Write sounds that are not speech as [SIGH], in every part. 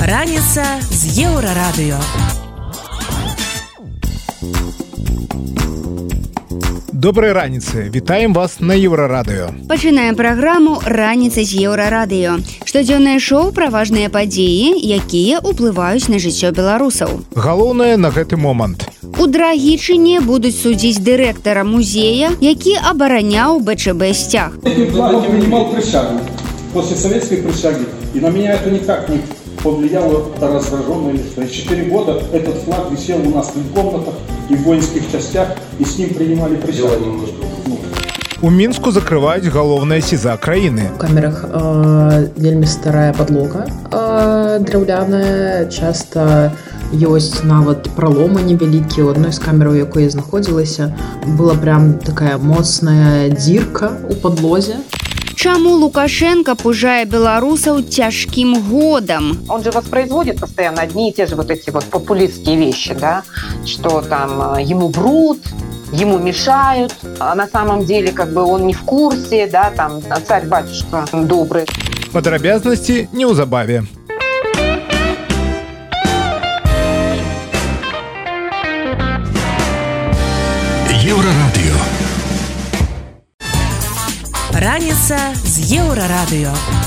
Раніца з еўрарадыё. Добрай раніцы вітаем вас на еўрарадыё Пачынаем праграму раніца з еўрарадыё. Штодзённае шоу пра важныя падзеі, якія ўплываюць на жыццё беларусаў. галоўнае на гэты момант У драгічыне будуць судзіць дырэктара музея, які абараняў БЧБ сцяг. Этим флагом принимал присягу после советской присяги. И на меня это никак не повлияло раздраженно или что. И четыре года этот флаг висел у нас и в комнатах, и в воинских частях, и с ним принимали присягу. Ну, у мінску закрываюць галоўнае сіза краіны В камерах э, вельмі старая подлога э, драўляная часто ёсць нават праломы невялікія у адной з камераў якой я знаходзілася была прям такая моцная дзірка у подлозе Чаму Лукашенко пужае беларусаў цяжкім годам? он же воспроизводит постоянно одни и те же вот эти вот популистские вещи, да, что там э, ему врут, ему мешают, а на самом деле как бы он не в курсе, да, там царь-батюшка добрый. падрабязнасці неўзабаве Раніца з еўрарадыё.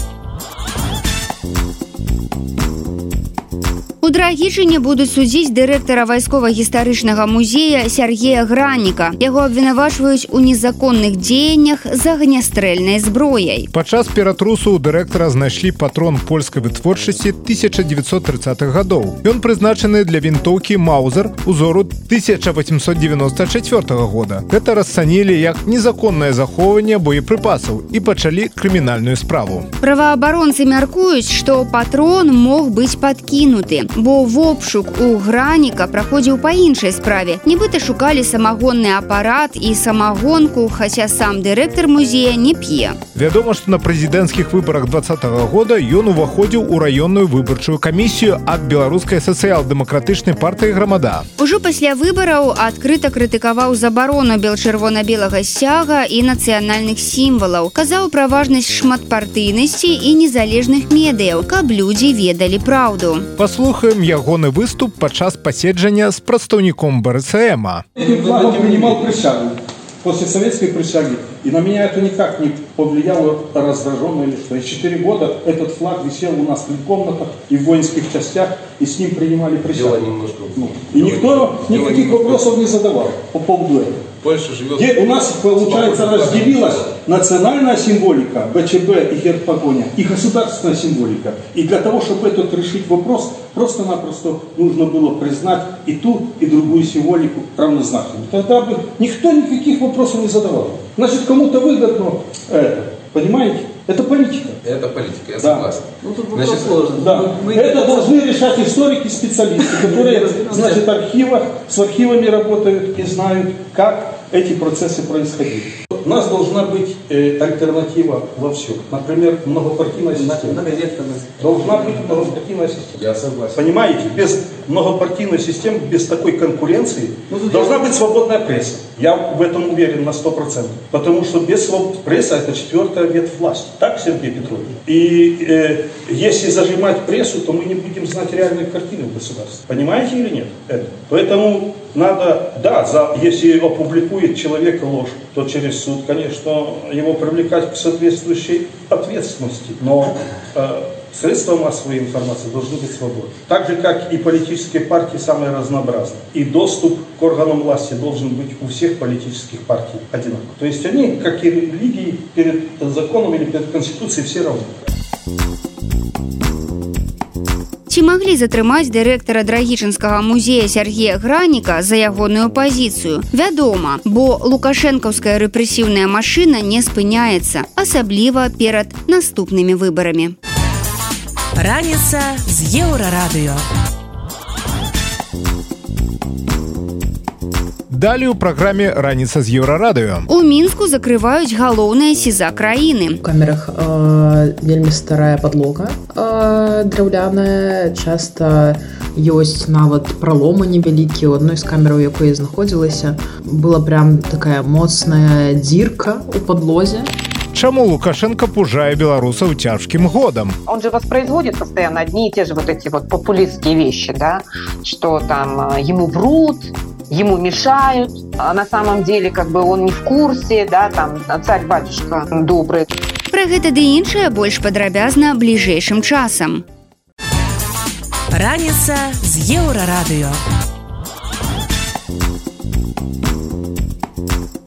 У драгічыне будуць судзіць дырэктара вайскова-гістарычнага музея Сергея Граніка. Яго абвінавачваюць у незаконных дзеяннях з агнястрэльнай зброяй. падчас ператрусу у дырэктара знайшлі патрон польскай вытворчасці 1930-х гадоў ён прызначаны для вінтоўкі маузер узору 1894 года гэта расцанілі як незаконнае захоўванне боепрыпасаў і пачалі крымінальную справу Праваабаронцы мяркуюць, што патрон мог быць падкінуты, бо вобшук у граніка праходзіў па іншай справе. Нібыта шукалі самагонны апарат і самагонку, хаця сам дырэктар музея не п'е. Вядома, што на прэзідэнцкіх выбарах двадцатого года ён уваходзіў у раённую выбарчую камісію ад беларускай сацыял-дэмакратычнай партыі грамада. Ужо пасля выбараў адкрыта крытыкаваў забарону бел-чырвона-белага сцяга і нацыянальных сімвалаў. Казаў пра важнасць шматпартыйнасці і незалежных медыяў, каб людзі ведалі праўду. Паслухаем ягоны выступ падчас паседжання з прадстаўніком БРЦМа. Присягу после советской присяги. И на меня это никак не повлияло раздраженно или что. И четыре года этот флаг висел у нас в комнатах, и в воинских частях, и с ним принимали присягу. Ну, и никто никаких вопросов не задавал по поводу этого. Польша живет... Где у нас, получается, разделилась национальная символика, БЧБ и герб погоня, и государственная символика. И для того, чтобы этот решить вопрос, просто-напросто нужно было признать и ту, и другую символику равнозначными. Тогда бы никто никаких вопросов не задавал. Значит, кому-то выгодно это. Понимаете? Это политика. Это политика, я Да. согласен. Ну, тут Значит, вопрос сложный. Да. Мы- это должны решать историки, специалисты, которые, значит, архива, с архивами работают и знают, как эти процессы происходили. У нас должна быть э, альтернатива во всем. Например, многопартийная система. Должна быть многопартийная система. Я согласен. Понимаете, без многопартийной системы, без такой конкуренции должна быть свободная пресса. Я в этом уверен на 100%. Потому что без свободы пресса это четвертая ветвь власти. Так, Сергей Петрович? И э, если зажимать прессу, то мы не будем знать реальной картины в государстве. Понимаете или нет? Это? Поэтому надо, да, за, если опубликует человек ложь, то через суд, конечно, его привлекать к соответствующей ответственности. Но э, Средства массовой информации должны быть свободны. Так же, как и политические партии самые разнообразные. И доступ к органам власти должен быть у всех политических партий одинаковый. То есть они, как и религии, перед законом или перед Конституцией все равны. Ці маглі затрымаць дырэктара драгічынскага музея Сергея Граніка за ягоную пазіцыю? Вядома, бо лукашэнкаўская рэпрэсіўная машына не спыняецца, асабліва перад наступнымі выбарамі. Раніца з еўрарадыё. Далее ў праграме раніца з еўрарадыё. У мінску закрываюць галоўнае сіза краіны. В камерах э, вельмі старая подлога э, драўляная часто ёсць нават праломы невялікія у адной з камераў якой я знаходзілася была прям такая моцная дзірка у подлозе Чаму Лукашенко пужае беларусаў цяжкім годам? Он же воспроизводит постоянно одни и те же вот эти вот популистские вещи, да, что там э, ему врут, ему мешают, а на самом деле как бы он не в курсе, да, там царь-батюшка добрый. Пра гэта ды іншае больш падрабязна бліжэйшым часам. Раніца з еўрарадыё.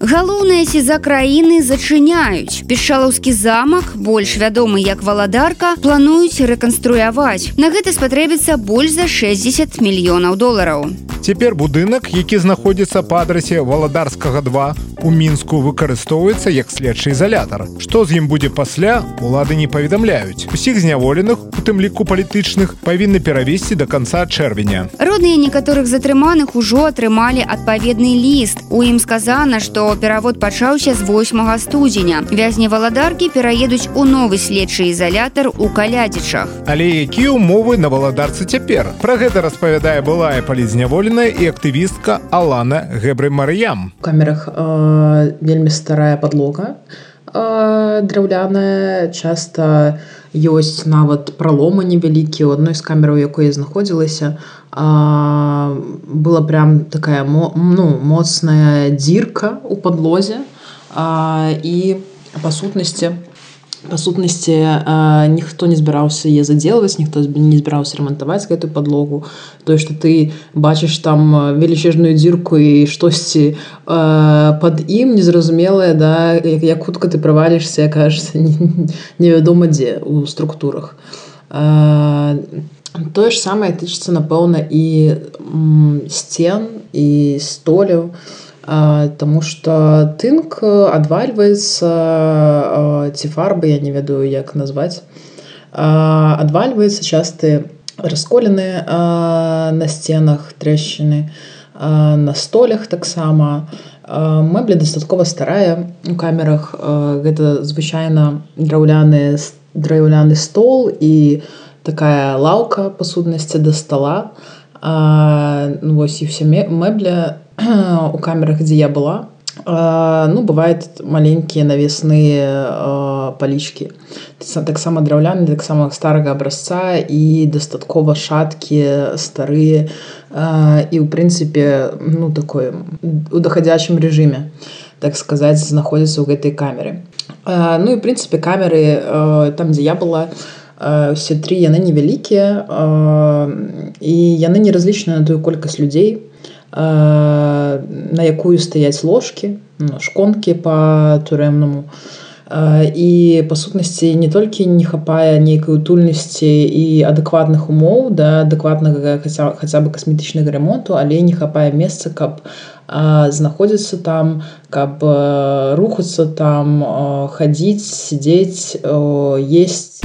Галоўнае сеза краіны зачыняюць. Пішалаўскі замак, больш вядомы як валадарка, плануюць рэканструяваць. На гэта спатрэбіцца больш за 60 мільёнаў долараў. Цяпер будынак, які знаходзіцца па адрасе валадарскага 2 у мінску выкарыстоўваецца як следчы ізалятар. Што з ім будзе пасля, улады не паведамляюць. Усіх зняволеных, у тым ліку палітычных, павінны перавесці да канца чэрвеня. Родныя некаторых затрыманых ужо атрымалі адпаведны ліст. У ім сказана, што перавод пачаўся з 8 студзеня. Вязні валадаркі пераедуць у новы следчы ізалятар у калядзічах. Але якія ўмовы на валадарцы цяпер? Пра гэта распавядае былая палізняволеная і актывістка Алана Гэбры Марыям. У камерах э, вельмі старая подлога э, драўляная часта ёсць нават праломы невялікія у адной з камераў якой я знаходзілася. А, была прям такая мо, ну моцная дзірка у подлозе а, і па сутнасці па сутнасці ніхто не збіраўся яе задзелваць ніхто не збіраўся рамантаваць гэтую подлогу тое што ты бачыш там велічэжную дзірку і штосьці э, под ім незразумелае да як, як хутка ты правалішся кажется [LAUGHS] невядома дзе у структурах. Э, тое ж самае тычыцца напэўна і сцен і столяў Таму што тынк адвальваецца ці фарбы я не ведаю як назваць адвальваецца часты расколены на сценах трэшчыны на столях таксама мэбля дастаткова старая у камерах гэта звычайна драўляны драўляны стол і такая лаўка па сутнасці да стола. Ну, вось і все мэбля [CLEARS THROAT] у камерах дзе я была ну бывает маленькія навесныя палічкі таксама драўляны таксама старага абразца і дастаткова шаткія старыя і ў прынцыпе ну такое у дахадзячым рэжыме так сказаць знаходзіцца ў гэтай камеры ну і прынцыпе камеры там дзе я была все тры яны невялікія і яны не разлічаны на тую колькасць людзей на якую стаяць ложкі шконкі по турэмнаму і па сутнасці не толькі не хапае нейкай утульнасці і адэкватных умоў да адэкватнага хаця, хаця бы касметычнага ремонту але не хапае месца каб знаходзіцца там каб рухацца там хадзіць сидзець есть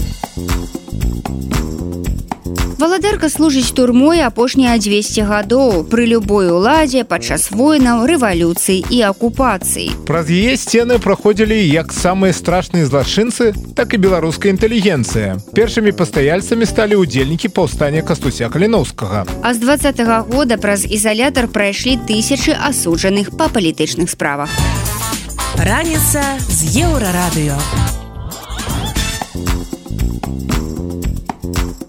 Валадарка служыць турмой апошнія 200 гадоў пры любой уладзе падчас войнаў рэвалюцыі і акупацыі. Праз яе сцены праходзілі як самыя страшныя злачынцы, так і беларуская інтэлігенцыя. Першымі пастаяльцамі сталі ўдзельнікі паўстання кастуся каліноўскага. А з два -го года праз ізалятар прайшлі тысячы асуджаных па палітычных справах. Раніца з еўрарадыё.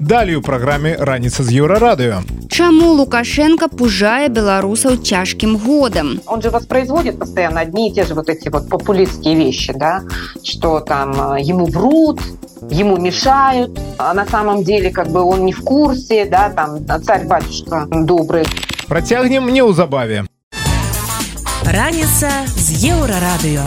Далей у праграме раніца з еўрарадыё. Чаму Лукашенко пужае беларусаў цяжкім годам? Он же воспроизводит постоянно одни и те же вот эти вот популистские вещи, да, что там э, ему врут, ему мешают, а на самом деле как бы он не в курсе, да, там царь-батюшка добрый. Працягнем неўзабаве. Раніца з еўрарадыё.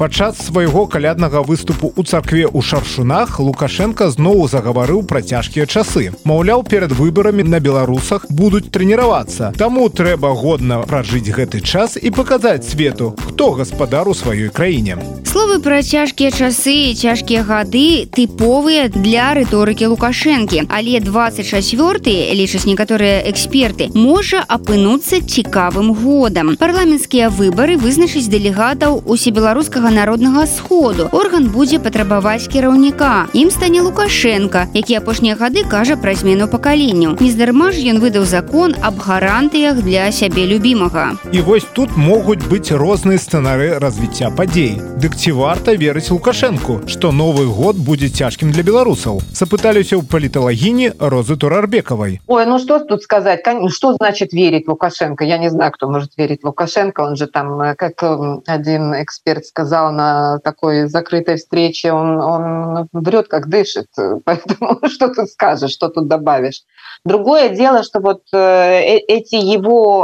Падчас свайго каляднага выступу ў царкве ў шаршунах Лукашенко зноў загаварыў пра цяжкія часы. Маўляў, перад выбарамі на беларусах будуць трэніравацца. Таму трэба годна пражыць гэты час і паказаць свету, хто гаспадар у сваёй краіне. Словы пра цяжкія часы і цяжкія гады тыповыя для рыторыкі Лукашэнкі. Але 24 лічаць некаторыя эксперты можа апынуцца цікавым годам. Парламенцкія выбары вызначыць дэлегатаў усебеларускага беларускага народнага сходу орган будзе патрабаваць кіраўніка ім стане лукашенко які апошнія гады кажа пра змену пакаленняў нездарма ж ён выдаў закон аб гарантыях для сябе любімага і вось тут могуць быць розныя сцэнары развіцця падзей дык ці варта верыць лукашэнку што новы год будзе цяжкім для беларусаў запыталіся ў паліталагіні розы турарбекавай ой ну что тут сказать что значит верить лукашенко я не знаю кто может верить лукашенко он же там э, как один эксперт сказал на такой закрытой встрече он он врет как дышит [LAUGHS] поэтому что ты скажешь что тут добавишь? Другое дело что вот э, э, эти его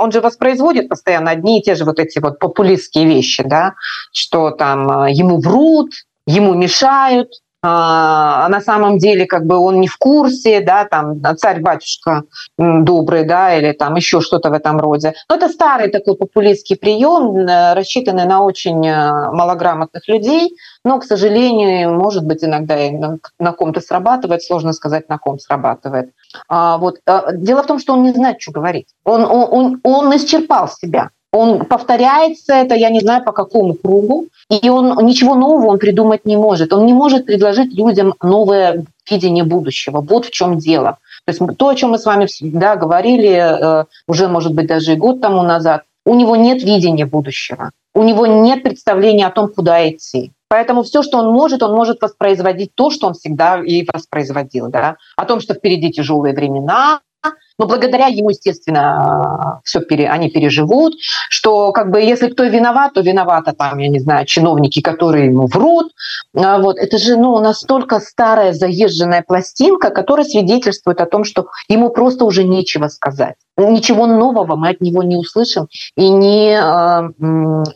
он же воспроизводит постоянно одни и те же вот эти вот популистские вещи да? Что там ему врут ему мешают а на самом деле как бы он не в курсе, да, там царь-батюшка добрый, да, или там еще что-то в этом роде. Но это старый такой популистский прием, э, рассчитанный на очень э, малограмотных людей, но, к сожалению, может быть, иногда и на, ком-то срабатывает, сложно сказать, на ком срабатывает. А, вот. А, дело в том, что он не знает, что говорить. Он, он, он, он исчерпал себя он повторяется это, я не знаю по какому кругу, и он ничего нового он придумать не может. Он не может предложить людям новое видение будущего. Вот в чем дело. То есть то, о чем мы с вами всегда говорили, э, уже, может быть, даже и год тому назад, у него нет видения будущего. У него нет представления о том, куда идти. Поэтому все, что он может, он может воспроизводить то, что он всегда и воспроизводил. Да? О том, что впереди тяжелые времена, но благодаря ему, естественно, все пере, они переживут, что как бы если кто виноват, то виновата там, я не знаю, чиновники, которые ему врут. А вот. Это же ну, настолько старая заезженная пластинка, которая свидетельствует о том, что ему просто уже нечего сказать ничего нового мы от него не услышим, и не, а,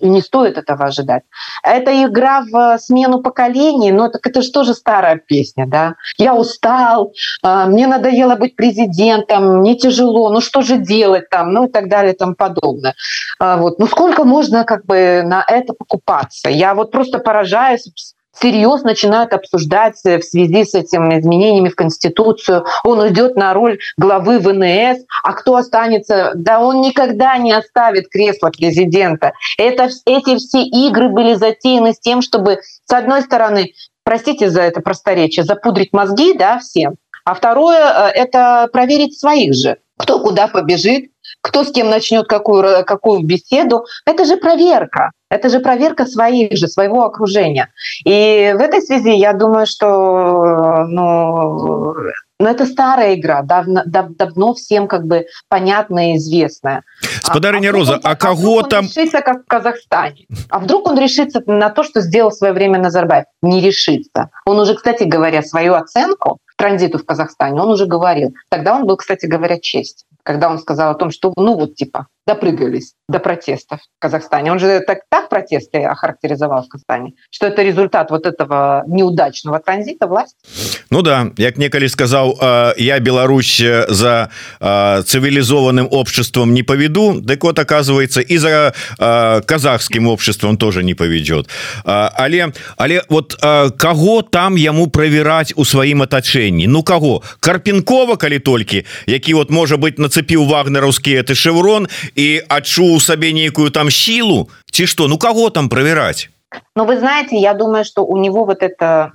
и не стоит этого ожидать. Это игра в смену поколений, но так это же тоже старая песня, да. Я устал, а, мне надоело быть президентом, мне тяжело, ну что же делать там, ну и так далее и тому подобное. А, вот. Ну сколько можно как бы на это покупаться? Я вот просто поражаюсь всерьез начинают обсуждать в связи с этими изменениями в Конституцию. Он уйдет на роль главы ВНС, а кто останется? Да он никогда не оставит кресло президента. Это, эти все игры были затеяны с тем, чтобы, с одной стороны, простите за это просторечие, запудрить мозги да, всем, а второе э, – это проверить своих же. Кто куда побежит, кто с кем начнет какую, какую беседу. Это же проверка. Это же проверка своих же, своего окружения. И в этой связи я думаю, что ну, ну, это старая игра, давно, дав, давно всем как бы понятная и известная. Спадарыня а, Роза, а, а кого там... решится, как в Казахстане. А вдруг он решится на то, что сделал в свое время Назарбаев? Не решится. Он уже, кстати говоря, свою оценку транзиту в Казахстане, он уже говорил. Тогда он был, кстати говоря, честь, когда он сказал о том, что, ну вот, типа, допрыгались до протестов в Казахстане. Он же так, так протесты охарактеризовал в Казахстане, что это результат вот этого неудачного транзита власти. Ну да, як некалі сказал, я Беларусь за цивилизованным обществом не поведу, так вот оказывается и за казахским обществом тоже не поведет. Але, але вот кого там ему проверять у своим оточении? Ну кого? Карпенкова, коли только, які вот может быть нацепил вагнеровский это шеврон і адчуў сабе нейкую там сілу ці што ну кого там правяраць но вы знаете, я думаю, что у него вот эта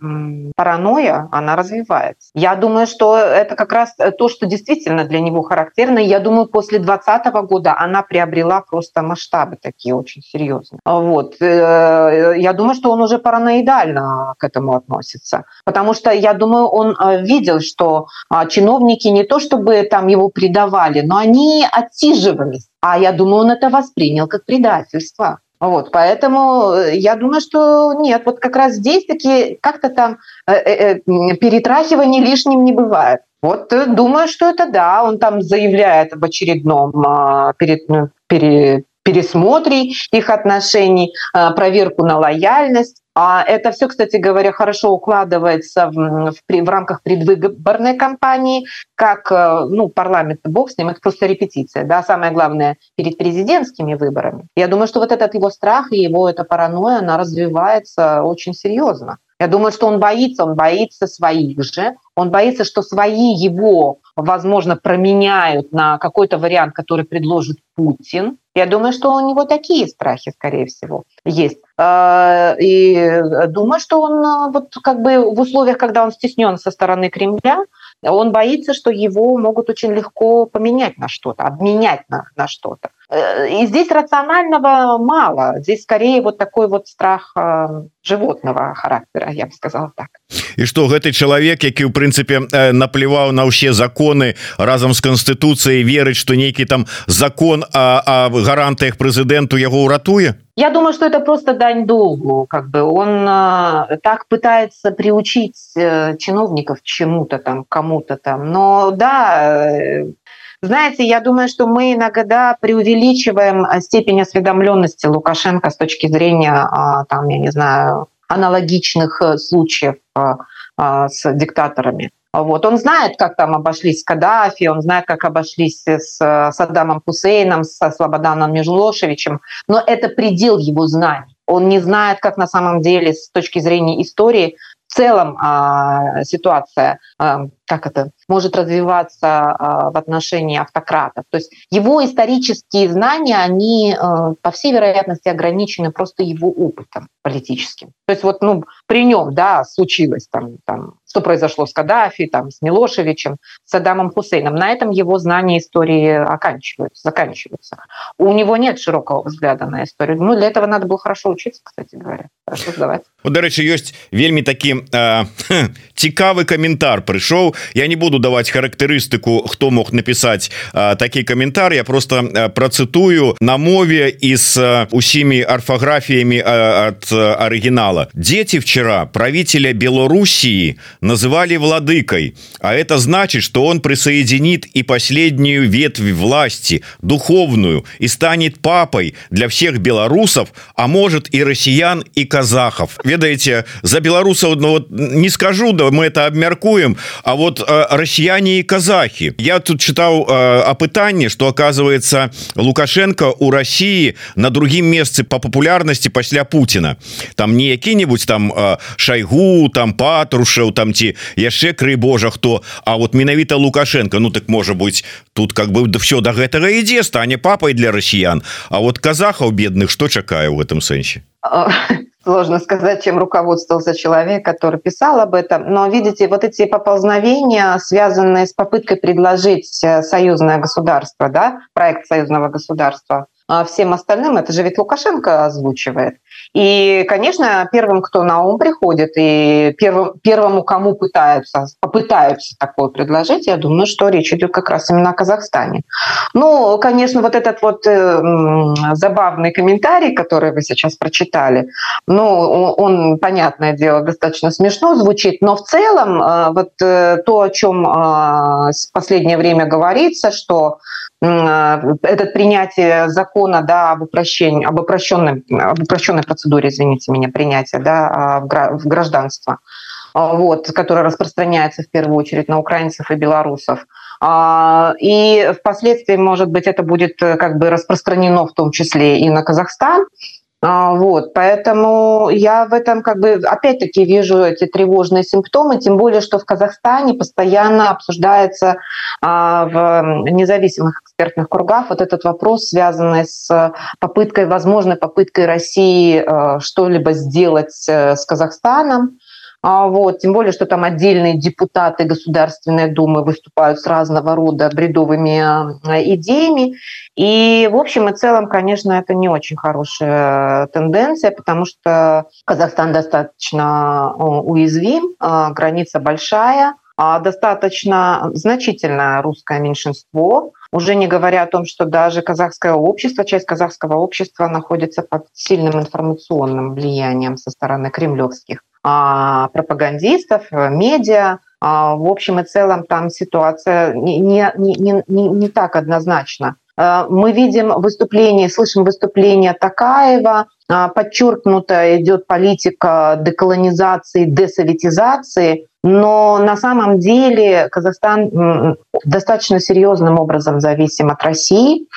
паранойя, она развивается. Я думаю, что это как раз то, что действительно для него характерно. Я думаю, после 2020 года она приобрела просто масштабы такие очень серьезные. Вот. Э, я думаю, что он уже параноидально к этому относится. Потому что, я думаю, он э, видел, что а, чиновники не то чтобы там его предавали, но они отсиживались. А я думаю, он это воспринял как предательство. Вот, поэтому э, я думаю, что нет, вот как раз здесь такие как-то там э, э, э перетрахивания лишним не бывает. Вот думаю, что это да, он там заявляет об очередном э, перед, ну, пере, пересмотре их отношений, э, проверку на лояльность. А это все, кстати говоря, хорошо укладывается в, в, в рамках предвыборной кампании, как э, ну, парламент, бог с ним, это просто репетиция. Да? Самое главное, перед президентскими выборами. Я думаю, что вот этот его страх и его эта паранойя, она развивается очень серьезно. Я думаю, что он боится, он боится своих же, он боится, что свои его, возможно, променяют на какой-то вариант, который предложит Путин. Я думаю, что у него такие страхи, скорее всего, есть. И думаю, что он вот как бы в условиях, когда он стеснен со стороны Кремля, он боится, что его могут очень легко поменять на что-то, обменять на, на что-то. Э, и здесь рационального мало. Здесь скорее вот такой вот страх э, животного характера, я бы сказала так. І што гэты чалавек, які ў прынцыпе э, наплеваў на ўсе законы разам з канстытуцыяй верыць, што нейкі там закон о, о гарантыях прэзідэнту яго ўратуе? Я думаю, что это просто дань долгу. Как бы он э, так пытается приучить э, чиновников чему-то там, кому-то там. Но да, э, знаете, я думаю, что мы иногда преувеличиваем степень осведомленности Лукашенко с точки зрения, э, там, я не знаю, аналогичных э, случаев э, э, с диктаторами. Вот. Он знает, как там обошлись с Каддафи, он знает, как обошлись с Саддамом Хусейном, со Слободаном Межлошевичем, но это предел его знаний. Он не знает, как на самом деле с точки зрения истории в целом а, ситуация, а, как это, может развиваться а, в отношении автократов. То есть его исторические знания, они, а, по всей вероятности, ограничены просто его опытом политическим. То есть вот ну, при нем да, случилось, там, там, что произошло с Каддафи, там, с Милошевичем, с Адамом Хусейном. На этом его знания истории оканчиваются, заканчиваются. У него нет широкого взгляда на историю. Ну, для этого надо было хорошо учиться, кстати говоря. Хорошо сдавать. Вот, до речи, есть вельми таки [LAUGHS] э, цікавый комментар пришел. Я не буду давать характеристику, кто мог написать э, такие комментарии. Я просто э, процитую на мове и с э, усими орфографиями э, от оригинала. Дети вчера правителя Белоруссии называли владыкой, а это значит, что он присоединит и последнюю ветвь власти, духовную, и станет папой для всех белорусов, а может и россиян, и казахов. Ведаете, за белорусов ну, вот, не скажу, да мы это обмяркуем, а вот э, россияне и казахи. Я тут читал э, о пытании, что оказывается Лукашенко у России на другим месте по популярности после Путина там не які-нибудь там шайгу там патрушаў там ці яшчэ крый Божа хто. А вот менавіта лукашенко Ну так можа быть тут как бы да все до гэтага ідзе стане папой для россиян А вот казахаў бедных что чакае в этом сэнсе? [LAUGHS] Сложно сказать, чем руководствовался человек, который писал об этом. Но видите, вот эти поползновения, связанные с попыткой предложить э, союзное государство, да, проект союзного государства а всем остальным, это же ведь Лукашенко озвучивает. И, конечно, первым, кто на ум приходит, и первым, первому, кому пытаются, попытаются такое предложить, я думаю, что речь идет как раз именно о Казахстане. Ну, конечно, вот этот вот э, забавный комментарий, который вы сейчас прочитали, ну, он, понятное дело, достаточно смешно звучит, но в целом э, вот э, то, о чем э, в последнее время говорится, что этот принятие закона да, об, упрощении, об, упрощенной, об упрощенной процедуре, извините меня, принятия да, в гражданство, вот, которое распространяется в первую очередь на украинцев и белорусов. И впоследствии, может быть, это будет э, как бы распространено в том числе и на Казахстан. А, вот, поэтому я в этом как бы опять-таки вижу эти тревожные симптомы, тем более, что в Казахстане постоянно обсуждается а, в независимых экспертных кругах вот этот вопрос, связанный с попыткой, возможной попыткой России а, что-либо сделать э, с Казахстаном. А, вот, тем более, что там отдельные депутаты Государственной Думы выступают с разного рода бредовыми идеями. И в общем и целом, конечно, это не очень хорошая тенденция, потому что Казахстан достаточно уязвим, граница большая, достаточно значительное русское меньшинство, уже не говоря о том, что даже казахское общество, часть казахского общества находится под сильным информационным влиянием со стороны кремлевских а, пропагандистов, медиа. А, в общем и целом там ситуация не, не, не, не, не так однозначна. Э, мы видим выступление, слышим выступление Такаева, а, подчеркнуто идет политика деколонизации, десоветизации, но на самом деле Казахстан достаточно серьезным образом зависим от России,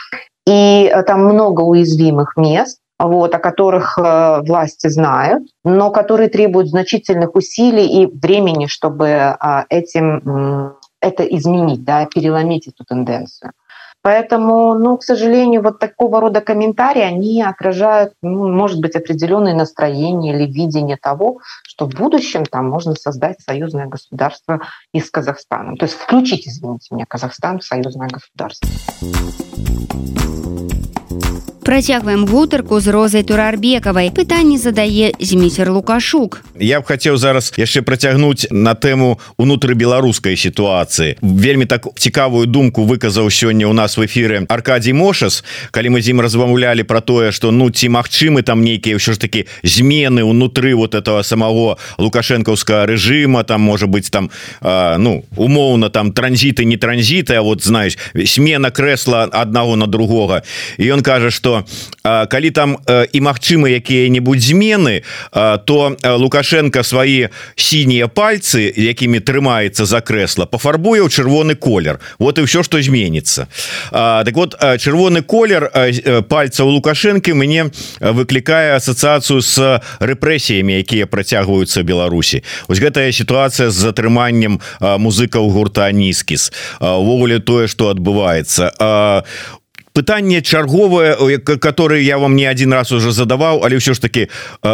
и э, там много уязвимых мест вот, о которых э, власти знают, но которые требуют значительных усилий и времени, чтобы э, этим это изменить, да, переломить эту тенденцию. Поэтому, ну, к сожалению, вот такого рода комментарии, они отражают, ну, может быть, определенные настроения или видение того, что в будущем там можно создать союзное государство и с Казахстаном. То есть включить, извините меня, Казахстан в союзное государство Працягваем гутарку з розай турарбекавай пытанне задае зміцер лукашук я б хацеў зараз яшчэ працягнуць на тэму унутры беларускай сітуацыі вельмі так цікавую думку выказаў сёння у нас в эфиры Аркадий мошас калі мы з ім размаўлялі про тое что ну ці магчымы там нейкія ўсё ж таки змены унутры вот этого самого лукашэнкаўскага режима там может быть там э, ну умоўна там транзіты не транзіты А вот знаешь смена крэсла аднаго на другога і ён кажа что калі там і магчымы якія-нибудь змены то лукашенко свои сінія пальцы якімі трымаецца за крэсла пафарбуе ў чырвоны колер. Вот і все что зменится так вот чырвоны колер пальца у лукашэнкі мне выклікае асацыяцыю с рэпрэсіямі якія працягваюцца Беларусі. Ось гэтая сітуацыя з затрыманнем музыкаў гурта нізкіс увогуле тое что адбываецца. У пытанне чарговае которое я вам не один раз уже задаваў але ўсё ж таки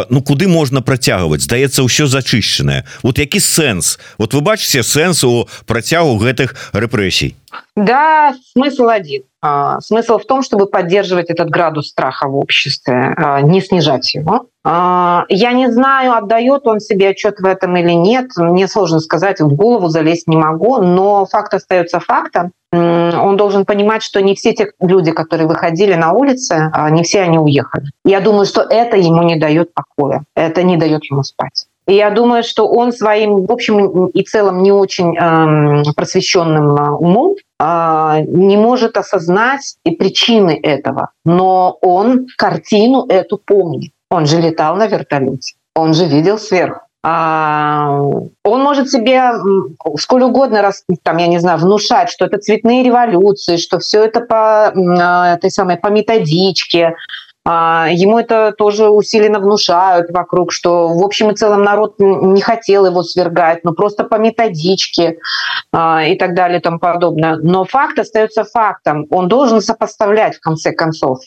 ну куды можна працягваць? Здаецца ўсё зачышчанае. Вот які сэнс? Вот вы бачыце сэнс у працягу гэтых рэпрэсій? Да смысл один смысл в том чтобы поддерживать этот градус страха в обществе а, не снижать его а, я не знаю отдает он себе отчет в этом или нет мне сложно сказать в голову залезть не могу но факт остается фактом он должен понимать, что не все те люди, которые выходили на улицы, не все они уехали. Я думаю, что это ему не дает покоя, это не дает ему спать. И я думаю, что он своим, в общем и целом, не очень э, просвещенным умом не может осознать и причины этого. Но он картину эту помнит. Он же летал на вертолете, он же видел сверху. А, он может себе сколь угодно раз там я не знаю внушать что это цветные революции что все это по а, этой самой по методичке а, ему это тоже усиленно внушают вокруг что в общем и целом народ не хотел его свергать но просто по методичке и так далее и тому подобное но факт остается фактом он должен сопоставлять в конце концов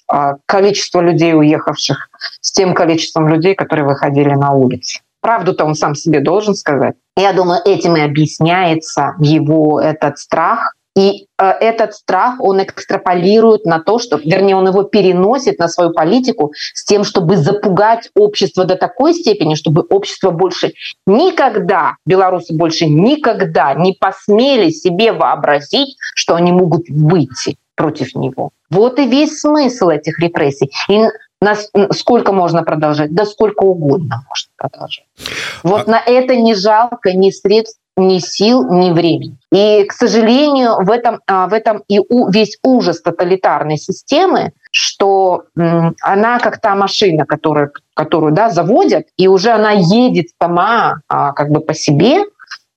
количество людей уехавших с тем количеством людей которые выходили на улицы правду-то он сам себе должен сказать. Я думаю, этим и объясняется его этот страх. И э, этот страх он экстраполирует на то, что, вернее, он его переносит на свою политику с тем, чтобы запугать общество до такой степени, чтобы общество больше никогда, белорусы больше никогда не посмели себе вообразить, что они могут выйти против него. Вот и весь смысл этих репрессий. И нас сколько можно продолжать? Да сколько угодно можно продолжать. Вот а... на это не жалко ни средств, ни сил, ни времени. И, к сожалению, в этом, а, в этом и весь ужас тоталитарной системы, что она как та машина, которую, которую да, заводят, и уже она едет сама а, как бы по себе,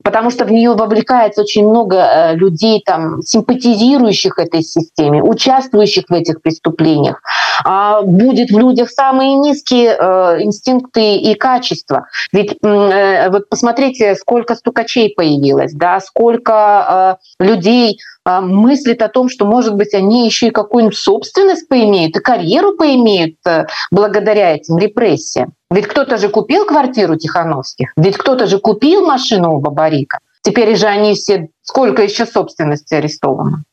потому что в нее вовлекается очень много э, людей, там, симпатизирующих этой системе, участвующих в этих преступлениях. А будет в людях самые низкие э, инстинкты и качества. Ведь э, вот посмотрите, сколько стукачей появилось, да, сколько людей мыслит о том, что, может быть, они еще и какую-нибудь собственность поимеют и карьеру поимеют благодаря этим репрессиям. Ведь кто-то же купил квартиру Тихановских, ведь кто-то же купил машину у Бабарика. Теперь же они все сколько еще собственности арестовано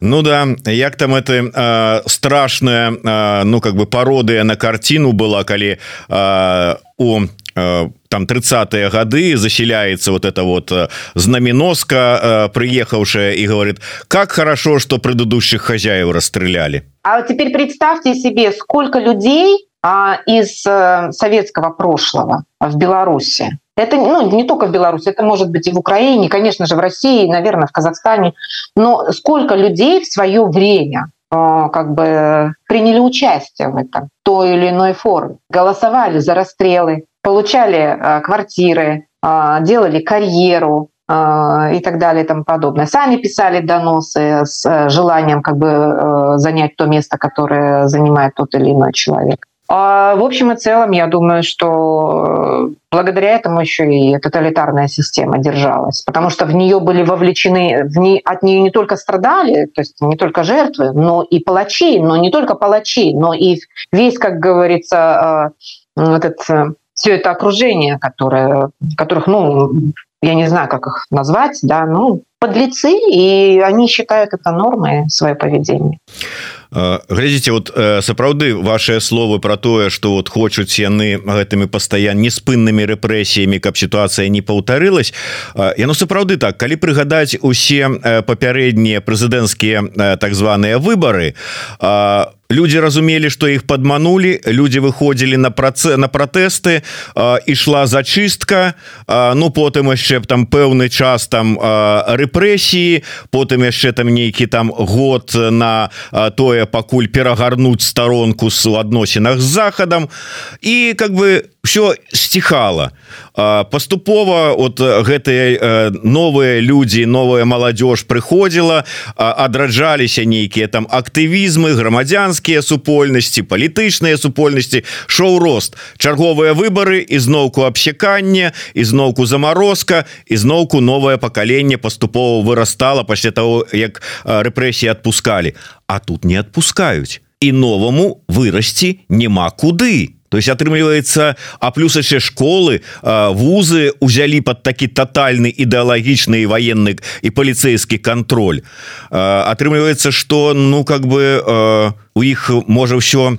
Ну да як там это э, страшная э, ну как бы пародыя на картину была калі э, у э, там 30-е годы заселяется вот это вот знаменоска э, приехавшая и говорит как хорошо что предыдущих хозяев расстреляли А теперь представьте себе сколько людей из э, советского прошлого в Беларуси. Это ну, не только в Беларуси, это может быть и в Украине, конечно же, в России, наверное, в Казахстане. Но сколько людей в свое время э, как бы приняли участие в этом, той или иной форме, голосовали за расстрелы, получали э, квартиры, делали карьеру, и так далее и тому подобное. Сами писали доносы с желанием как бы занять то место, которое занимает тот или иной человек. А, в общем и целом, я думаю, что благодаря этому еще и тоталитарная система держалась, потому что в нее были вовлечены, в ней, от нее не только страдали, то есть не только жертвы, но и палачи, но не только палачи, но и весь, как говорится, этот все это окружение, которое, которых, ну, я не знаю, как их назвать, да, ну, подлецы, и они считают это нормой свое поведение. Глядзіце вот сапраўды ваши словы про тое что вот хочуць яны гэтымі пастаян неспыннымі рэпрэсіямі каб сітуацыя не паўтарылась. Яно сапраўды так. Калі прыгадаць усе папярэднія прэзідэнцкія так званыя выборы у люди разумелі что их подманули люди выходили на праце на протесты ішла зачистка ну потым яшчэ там пэўны час там рэпрэсіі потым яшчэ там нейкі там год на тое пакуль перагарнуць сторонку с адносінах з захадам і как бы все стихала поступова от гэтые новые люди новая молодежь приходила адраджаліся нейкіе там актывізмы грамадзянскія супольнасці палітычныя супольнасці шоу рост. Чарговыя выборы ізноўку абсекання ізноўку заморозка ізноўку новое пакаленне поступова вырастала пасля того як рэпрэсіі отпускалі а тут не отпускаюць і новому вырасці няма куды то есть атрымліваецца а плюс яшчэ школы вузы узялі под такі тотальны ідэалагічны военны і паліцейскі контроль атрымліваецца что ну как бы у у іх можа ўсё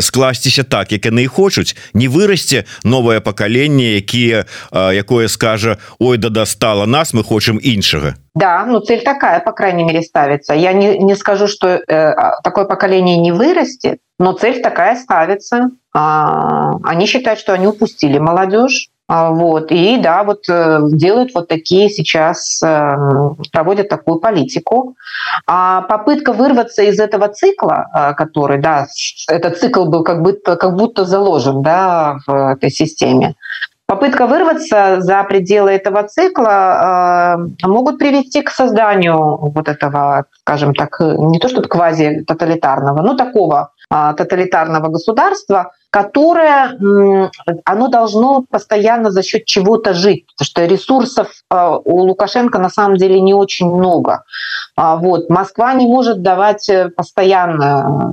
скласціся так як яны і хочуць не вырасце новое пакаленне якія якое скажа ой да достала нас мы хочам іншага Да, ну цель такая, по крайней мере, ставится. Я не, не скажу, что э, такое поколение не вырастет, но цель такая ставится. А, они считают, что они упустили молодежь. А, вот. И да, вот э, делают вот такие сейчас, э, проводят такую политику. А попытка вырваться из этого цикла, э, который, да, этот цикл был как будто, как будто заложен да, в этой системе, Попытка вырваться за пределы этого цикла э, могут привести к созданию вот этого, скажем так, не то что квази-тоталитарного, но такого э, тоталитарного государства, которое э, оно должно постоянно за счет чего-то жить, потому что ресурсов э, у Лукашенко на самом деле не очень много. А вот. Москва не может давать постоянно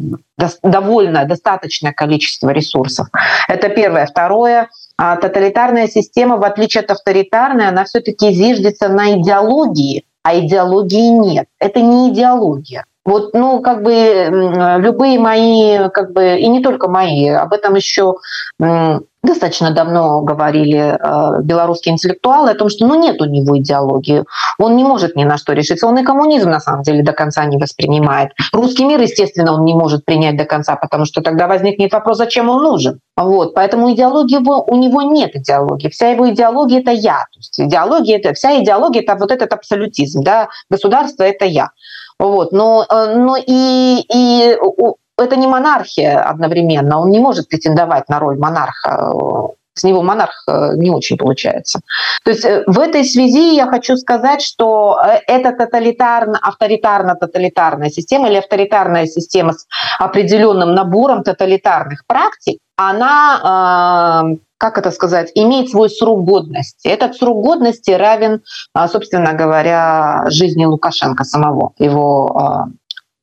довольно достаточное количество ресурсов. Это первое. Второе – а тоталитарная система, в отличие от авторитарной, она все-таки зиждется на идеологии, а идеологии нет. Это не идеология. Вот, ну, как бы любые мои, как бы, и не только мои, об этом еще достаточно давно говорили э, белорусские интеллектуалы о том, что ну, нет у него идеологии, он не может ни на что решиться, он и коммунизм на самом деле до конца не воспринимает. Русский мир, естественно, он не может принять до конца, потому что тогда возникнет вопрос, зачем он нужен. Вот, поэтому идеологии его, у него нет идеологии. Вся его идеология – это я. То есть идеология – это, вся идеология – это вот этот абсолютизм. Да? Государство – это я. Вот. Но, э, но и, и это не монархия одновременно, он не может претендовать на роль монарха с него монарх э, не очень получается. То есть э, в этой связи я хочу сказать, что это тоталитарно, авторитарно-тоталитарная система или авторитарная система с определенным набором тоталитарных практик, она как это сказать, имеет свой срок годности. Этот срок годности равен, собственно говоря, жизни Лукашенко самого, его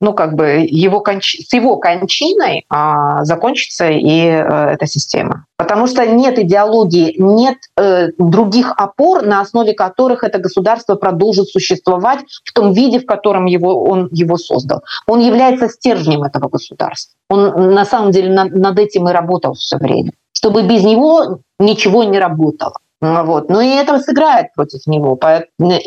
ну, как бы его конч... с его кончиной а, закончится и а, эта система. Потому что нет идеологии, нет э, других опор, на основе которых это государство продолжит существовать в том виде, в котором его, он его создал. Он является стержнем этого государства. Он на самом деле над, над этим и работал все время. Чтобы без него ничего не работало. Вот. Но и это сыграет против него.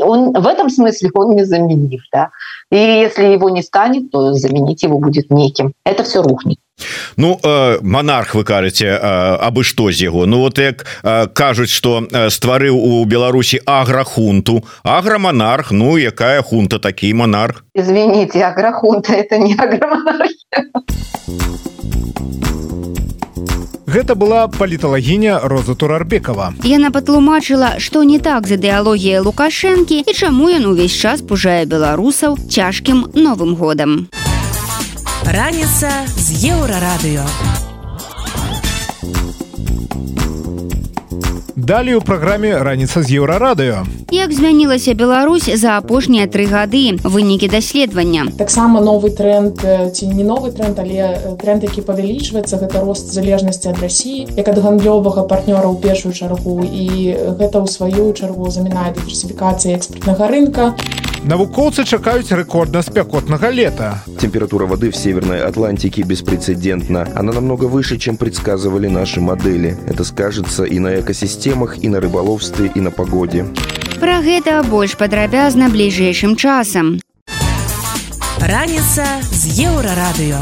Он, в этом смысле он незаменив. Да? И если его не станет, то заменить его будет неким. Это все рухнет. Ну э, монарх вы кажаце э, абы што з яго Ну вот як э, кажуць что стварыў у Беларусі аграхунту аграмонарх Ну якая хунта такі монарх извините аграхунта это не аграмонархия Гэта была паліталагіня Роза Турарбекова. Яна патлумачыла, што не так з ідэалогіяй Лукашэнкі і чаму ён увесь час пужае беларусаў цяжкім новым годам. Раніца з еўрарадыё. Далей у праграме раніца з еўрарадыё. Як змянілася Беларусь за апошнія тры гады вынікі даследавання. Таксама новы тренд ці не новы тренд, але тренд, які павялічваецца гэта рост залежнасці ад рассіі як ад гандлёвага партнёра ў першую чаргу і гэта ў сваю чаргу замінае дыверсіфікацыі экспертнага рынка. Навукоўцы чакаюць рэкордна спякотнага лета. Температура воды в Северной Атлантике беспрецедентна. Она намного выше, чем предсказывали наши модели. Это скажется и на экосистемах, и на рыболовстве, и на погоде. Пра гэта больш падрабязна бліжэйшым часам. Раніца з еўрарадыё.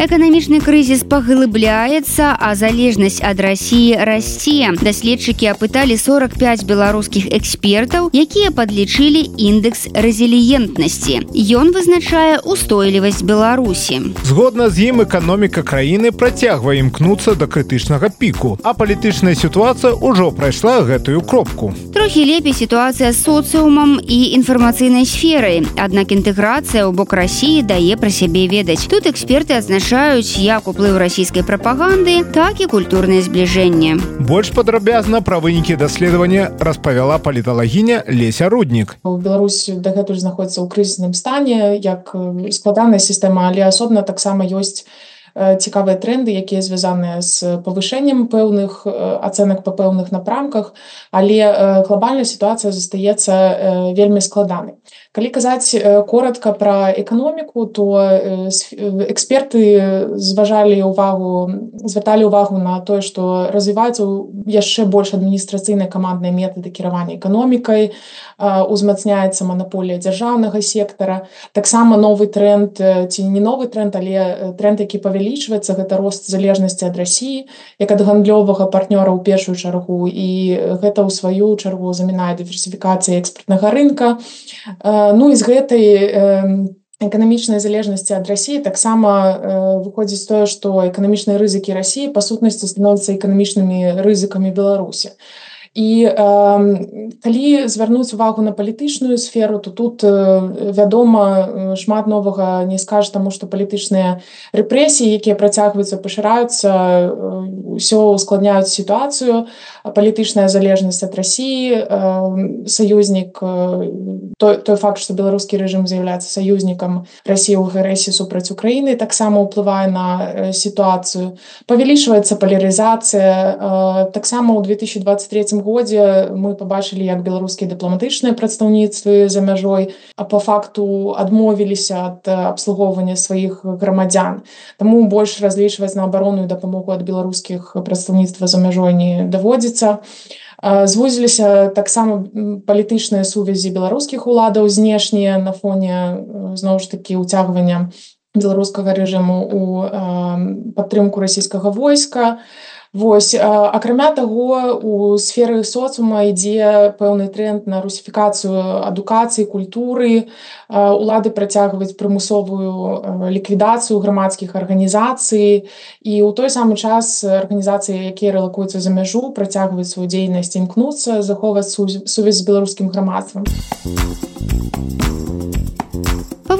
Эканамічны крызіс паглыбляецца, а залежнасць ад рассіі расце. Даследчыкі апыталі 45 беларускіх экспертаў, якія падлічылі індекс рэзіліентнасці. Ён вызначае устойлівасць Беларусі. Згодна з ім эканоміка краіны працягвае імкнуцца да крытычнага піку, а палітычная сітуацыя ўжо прайшла гэтую кропку. Трохі лепей сітуацыя з соцыумам і інфармацыйнай сферай. Аднак інтэграцыя ў бок рассіі дае пра сябе ведаць. Тут эксперты адзначаюць адзначаюць як уплыў расійскай прапаганды, так і культурнае збліжэнне. Больш падрабязна пра вынікі даследавання распавяла паліталагіня Леся Руднік. Беларусь дагэтуль знаходіцца ў крызісным стане, як складаная сістэма, але асобна таксама ёсць цікавыя тренды якія звязаныя з павышэннем пэўных ацэнак па пэўных напрамках але глобальная сітуацыя застаецца вельмі складанай калі казаць коротко пра эканоміку то эксперты зважалі увагу звярталі увагу на тое што развіваецца яшчэ больш адміністрацыйныя камандныя метады кіравання эканомікай узмацняецца манаполія дзяржаўнага сектара. Таксама новы тренд ці не новы тренд але тренд які павялі павялічваецца гэта рост залежнасці ад рассіі як ад гандлёвага партнёра ў першую чаргу і гэта ў сваю чаргу замінае дыверсіфікацыі экспертнага рынка. Ну і з гэтай эканамічнай залежнасці ад рассіі таксама выходзіць тое што эканамічныя рызыкі рассіі па сутнасці становяцца эканамічнымі рызыкамі беларусі і э, калі звярнуць увагу на палітычную сферу то тут э, вядома шмат новага не скажа таму што палітычныя рэпрэсіі якія працягваюцца пашыраюцца ўсё ускладняюць сітуацыю. Палітычная залежнасць ад рассіі э, саюзнік той, той факт што беларускі рэжым з'яўляецца саюзнікам рассіі ў грэсі супраць Україніны таксама ўплывае на сітуацыю. Павялічваецца палярызацыя таксама ў 2023 годзе мы побачылі як беларускія дыпламатычныя прадстаўніцтвы за мяжой а по факту адмовіліся ад абслугоўвання сваіх грамадзян. Таму больш разлічваць на абаронную дапамогу ад беларускіх прадстаўніцтва за мяжой не даводзіцца. Звузіліся таксама палітычныя сувязі беларускіх уладаў знешнія на фоне зноў ж такі уцягвання беларускага рэжыму у падтрымку расійскага войска. а Вось акрамя таго у сферы соцума ідзе пэўны тренд на русіфікацыю адукацыі культуры улады працягваюць прымусовую ліквідацыю грамадскіх арганізацый і ў той самы час арганізацыі якія рэлакуюцца за мяжу працягваюць сваю дзейнасць імкнуцца захоўваць сувязь з беларускім грамадствам.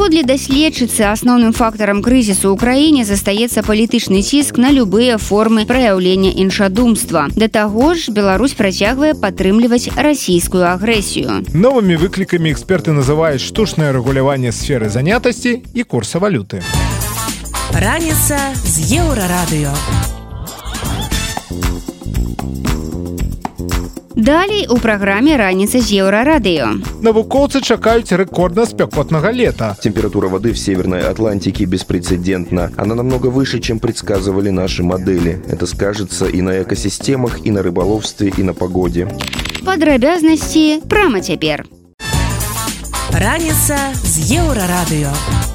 Паводле даследчыцы асноўным фактарам крызісу ў краіне застаецца палітычны ціск на любыя формы праяўлення іншадумства. Да таго ж Беларусь працягвае падтрымліваць расійскую агрэсію. Новымі выклікамі эксперты называюць штучнае рэгуляванне сферы занятасці і курса валюты. Раніца з еўрарадыё. Далей у праграме раніца з еўрарадыё. Навукоўцы чакаюць рэкордна спякотнага лета. Температура воды в Северной Атлантике беспрецедентна. Она намного выше, чем предсказывали наши модели. Это скажется и на экосистемах, и на рыболовстве, и на погоде. Падрабязнасці прама цяпер. Раніца з еўрарадыё.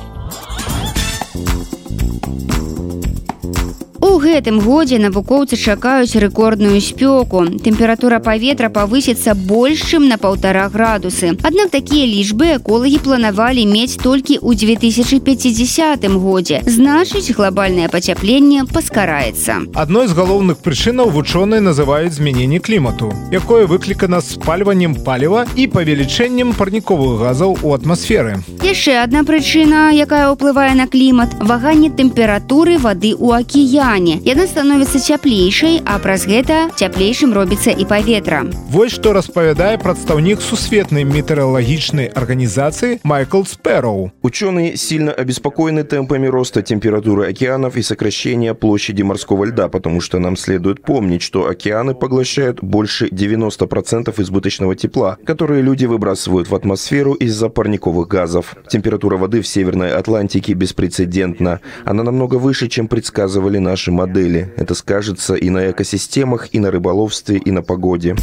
У гэтым годзе навукоўцы чакаюць рэкордную спёку. Тэмпература паветра павысіцца больш, чым на паўтара градусы. Аднак такія лічбы эколагі планавалі мець толькі ў 2050 годзе. Значыць, глобальнае пацяпленне паскараецца. Адной з галоўных прычынаў вучоныя называюць змяненне клімату, якое выклікана спальваннем паліва і павелічэннем парніковых газаў у атмасферы. Яшчэ адна прычына, якая ўплывае на клімат, ваганне тэмпературы вады ў акіяне пацяпленне яна становіцца цяплейшай а праз гэта цяплейшым робіцца і паветра Вось што распавядае прадстаўнік сусветнай метэаралагічнай арганізацыі Майкл Спэроу. Ученые сильно обеспокоены темпами роста температуры океанов и сокращения площади морского льда, потому что нам следует помнить, что океаны поглощают больше 90% избыточного тепла, которые люди выбрасывают в атмосферу из-за парниковых газов. Температура воды в Северной Атлантике беспрецедентна. Она намного выше, чем предсказывали наши модели. Это скажется и на экосистемах, и на рыболовстве, и на погоде.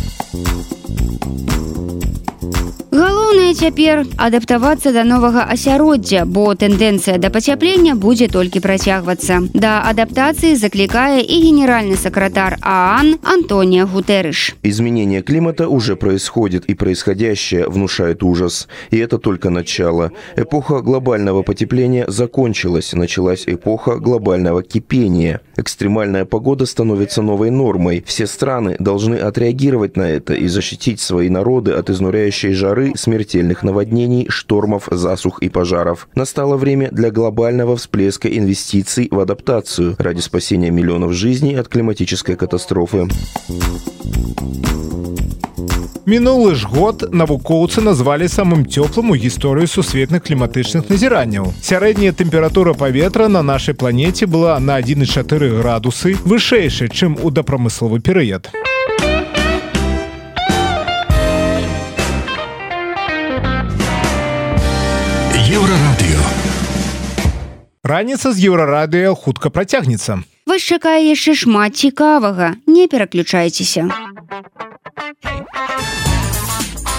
галоўнае цяпер адаптавацца да новага асяроддзя бо тэндэнцыя да пацяплення будзе толькі працягвацца да адаптацыі заклікае і генеральны сакратар аан антония гутэрыш Изменение климата уже происходит, и происходящее внушает ужас. И это только начало. Эпоха глобального потепления закончилась, началась эпоха глобального кипения. Экстремальная погода становится новой нормой. Все страны должны отреагировать на это и защитить свои народы от изнуряющей жары, смертельных наводнений, штормов, засух и пожаров. Настало время для глобального всплеска инвестиций в адаптацию ради спасения миллионов жизней от климатической катастрофы. Мінулы ж год навукоўцы назвалі самым цёплым у гісторыі сусветных кліматычных назіранняў. Сярэдняя тэмпература паветра на нашай планеце была на 1,4 градусы вышэйшай, чым у дапрамысловы перыяд. Еврорадио. Раніца з еўрарадыё хутка працягнецца. вас чакае яшчэ шмат цікавага не пераключайцеся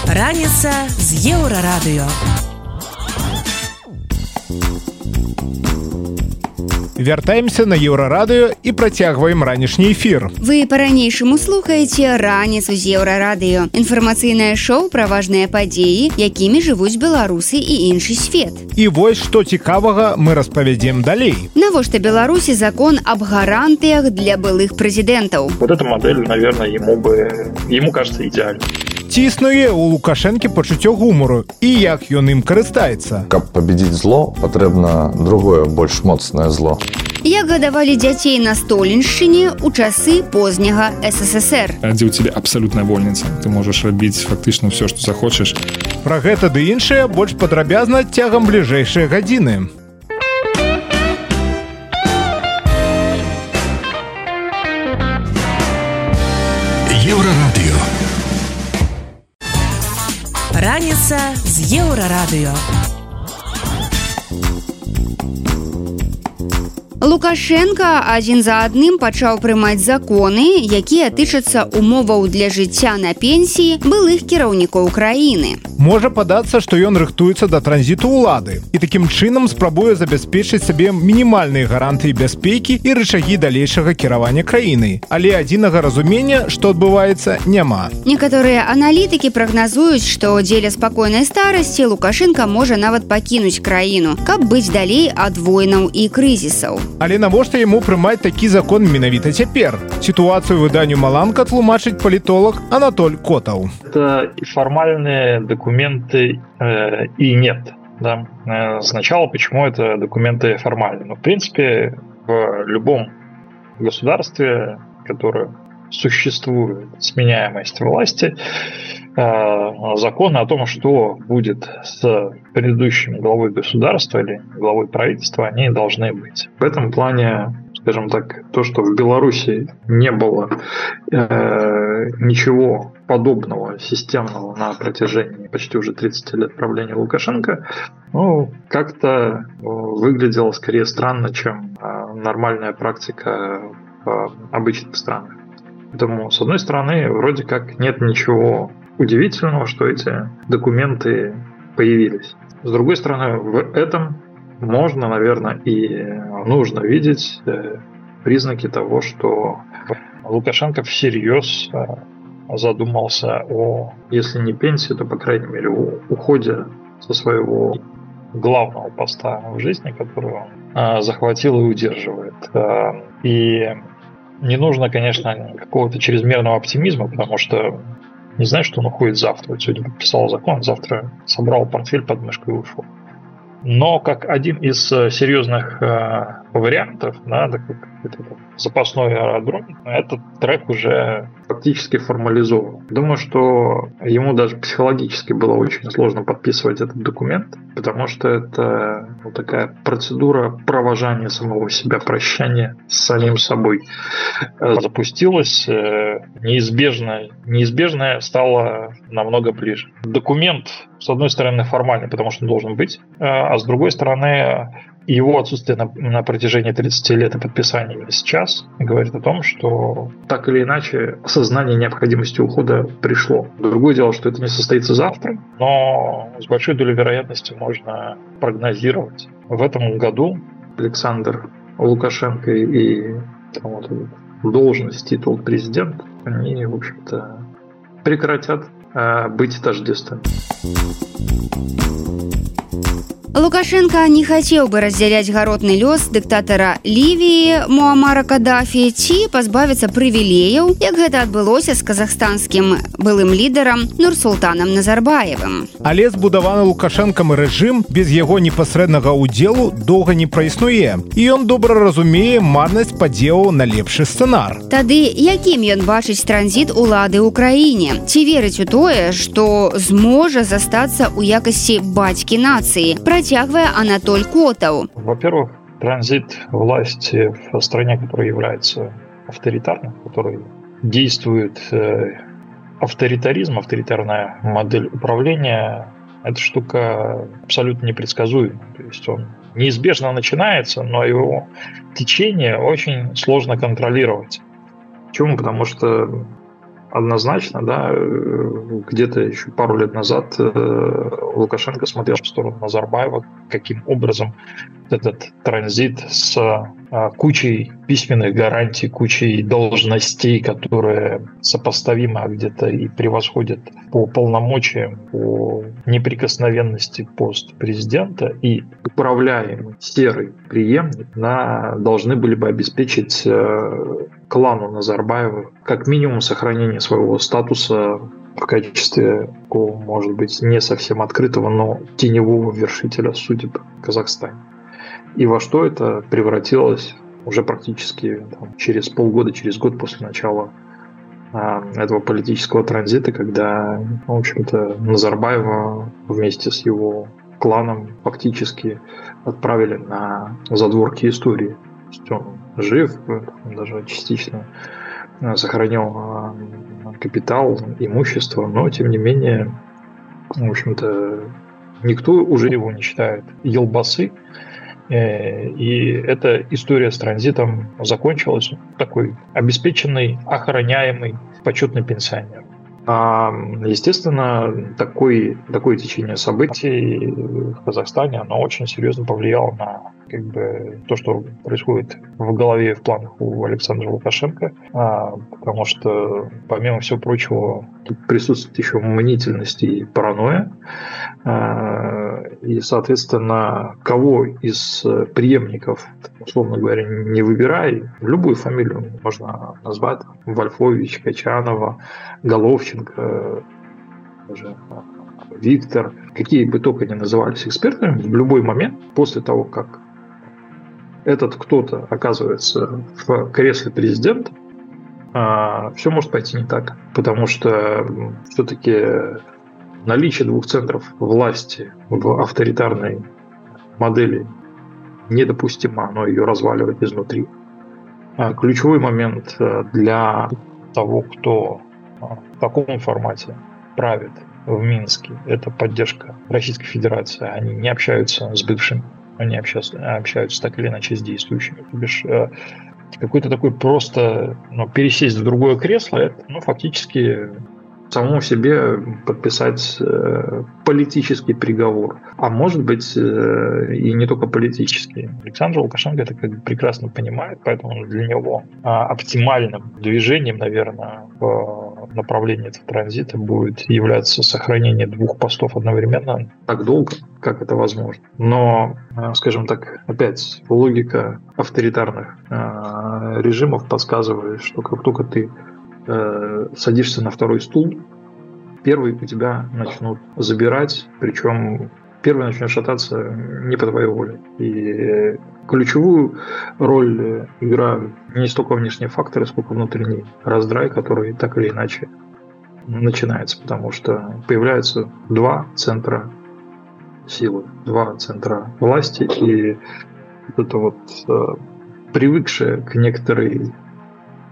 Раніца з еўрарадыё. Вяртаемся на еўрарадыё і працягваем ранішні эфір. вы па-ранейшаму слухаеце раніцу з еўрарадыё інфармацыйнае шоу пра важныя падзеі якімі жывуць беларусы і іншы свет І вось што цікавага мы распавядзем далей. навошта беларусі закон аб гарантыях для былых прэзідэнтаў Вот эта модель, наверное, ему бы, ему кажется идеальной. Ці існуе ў лукашэнкі пачуццё гумору і як ён ім карыстаецца. Каб победить зло, патрэбна другое больш моцнае зло. як гадавалі дзяцей на столеншчыне ў часы позняга ссср дзе ў тебе абсалютная вольніца ты можаш рабіць фактычна ўсё што захочаш Пра гэта ды іншае больш падрабязна цягам бліжэйшыя гадзіны. Раніца з еўрарадыё. Лукашенко адзін за адным пачаў прымаць законы якія тычацца умоваў для жыцця на пенсіі былых кіраўнікоў краіны Можа падацца, што ён рыхтуецца да транзіту ўлады і такім чынам спрабуе забяспечыць сабе мінімальныя гарантыі бяспекі і рычагі далейшага кіравання краінай. Але адзінага разумення, што адбываецца, няма. некаторыя аналітыкі прагназуюць што дзеля спакойнай старасці лукашенко можа нават пакінуць краіну каб быць далей ад войнаў і крызісаў Але навошта яму прымаць такі закон менавіта цяпер? Сітуацыю выданню Маланка тлумачыць палітолог Анатоль Котаў. Это и формальные документы, э, и нет. Да? Э, Сначала, почему это документы формальные? Ну, в принципе, в любом государстве, которое существует сменяемость власти, э, законы о том, что будет с предыдущим главой государства или главой правительства, они должны быть. В этом плане, скажем так, то, что в Беларуси не было э, ничего подобного системного на протяжении почти уже 30 лет правления Лукашенко, ну, как-то э, выглядело скорее странно, чем э, нормальная практика в обычных странах. Поэтому, с одной стороны, вроде как нет ничего удивительного, что эти документы появились. С другой стороны, в этом можно, наверное, и нужно видеть э, признаки того, что Лукашенко всерьез э, задумался о, если не пенсии, то, по крайней мере, о уходе со своего главного поста в жизни, который он э, захватил и удерживает. И не нужно, конечно, какого-то чрезмерного оптимизма, потому что не знаю, что он уходит завтра. Вот сегодня подписал закон, завтра собрал портфель под мышкой и ушел. Но как один из э, серьезных э, вариантов, да, такой это, запасной аэродром, этот трек уже фактически формализован. Думаю, что ему даже психологически было очень сложно подписывать этот документ, потому что это ну, такая процедура провожания самого себя, прощания с самим собой э, запустилась, э, неизбежно, неизбежное стало намного ближе. Документ, с одной стороны, формальный, потому что он должен быть, э, а с другой стороны, его отсутствие на, на протяжении 30 лет и подписания сейчас говорит о том, что так или иначе осознание необходимости ухода пришло. Другое дело, что это не состоится завтра, но с большой долей вероятности можно прогнозировать. В этом году Александр Лукашенко и вот, должность, титул президент, они, в общем-то, прекратят быть тождественными. Лукашенко не хацеў бы раздзяляць гаротны лёс дыктатара Лівіі Муамара Кадафі ці пазбавіцца прывілеяў, як гэта адбылося з казахстанскім былым лідарам Нурсултанам Назарбаевым. Але збудаваны лукашэнкам рэжым без яго непасрэднага ўдзелу доўга не праіснуе. І ён добра разумее марнасць падзелу на лепшы сцэнар. Тады якім ён бачыць транзіт улады ў краіне? Ці верыць у тое, што зможа застацца ў якасці бацькі нацыі? Пра протягивая Анатоль Котов. Во-первых, транзит власти в стране, которая является авторитарной, который действует э, авторитаризм, авторитарная модель управления, эта штука абсолютно непредсказуема. То есть он неизбежно начинается, но его течение очень сложно контролировать. Почему? Потому что однозначно, да, э, где-то еще пару лет назад э, Лукашенко смотрел в сторону Назарбаева, каким образом этот транзит с кучей письменных гарантий, кучей должностей, которые сопоставимы, а где-то и превосходят по полномочиям, по неприкосновенности пост президента и управляемый серый преемник на, должны были бы обеспечить э, клану Назарбаева как минимум сохранение своего статуса в качестве, может быть, не совсем открытого, но теневого вершителя судеб в Казахстане. И во что это превратилось уже практически там, через полгода, через год после начала а, этого политического транзита, когда, в общем-то, Назарбаева вместе с его кланом фактически отправили на задворки истории. То есть он жив, он даже частично а, сохранил а, капитал, имущество, но тем не менее, в общем-то, никто уже его не считает елбасы, и эта история с транзитом закончилась. Такой обеспеченный, охраняемый, почетный пенсионер. А, естественно, такой, такое течение событий в Казахстане, оно очень серьезно повлияло на как бы, то, что происходит в голове в планах у Александра Лукашенко, а, потому что, помимо всего прочего, тут присутствует еще мнительность и паранойя, а, и, соответственно, кого из преемников, условно говоря, не выбирай, любую фамилию можно назвать, Вольфович, Качанова, Головченко, даже Виктор, какие бы только ни назывались экспертами, в любой момент после того, как этот кто-то оказывается в кресле президента, а, все может пойти не так. Потому что все-таки наличие двух центров власти в авторитарной модели недопустимо, оно ее разваливает изнутри. А ключевой момент э, для того, кто а, в таком формате правит в Минске, это поддержка Российской Федерации. Они не общаются с бывшим они общаются, общаются так или иначе с действующими. То бишь, э, какой-то такой просто ну, пересесть в другое кресло, это ну, фактически самому себе подписать э, политический приговор. А может быть э, и не только политический. Александр Лукашенко это как бы прекрасно понимает, поэтому для него э, оптимальным движением, наверное, в направлении этого транзита будет являться сохранение двух постов одновременно так долго, как это возможно. Но, э, скажем так, опять логика авторитарных э, режимов подсказывает, что как только ты э, садишься на второй стул, первый у тебя начнут забирать, причем первый начнет шататься не по твоей воле. И Ключевую роль э, играют не столько внешние факторы, сколько внутренний раздрай, который так или иначе начинается, потому что появляются два центра силы, два центра власти, и это вот э, привыкшая к некоторой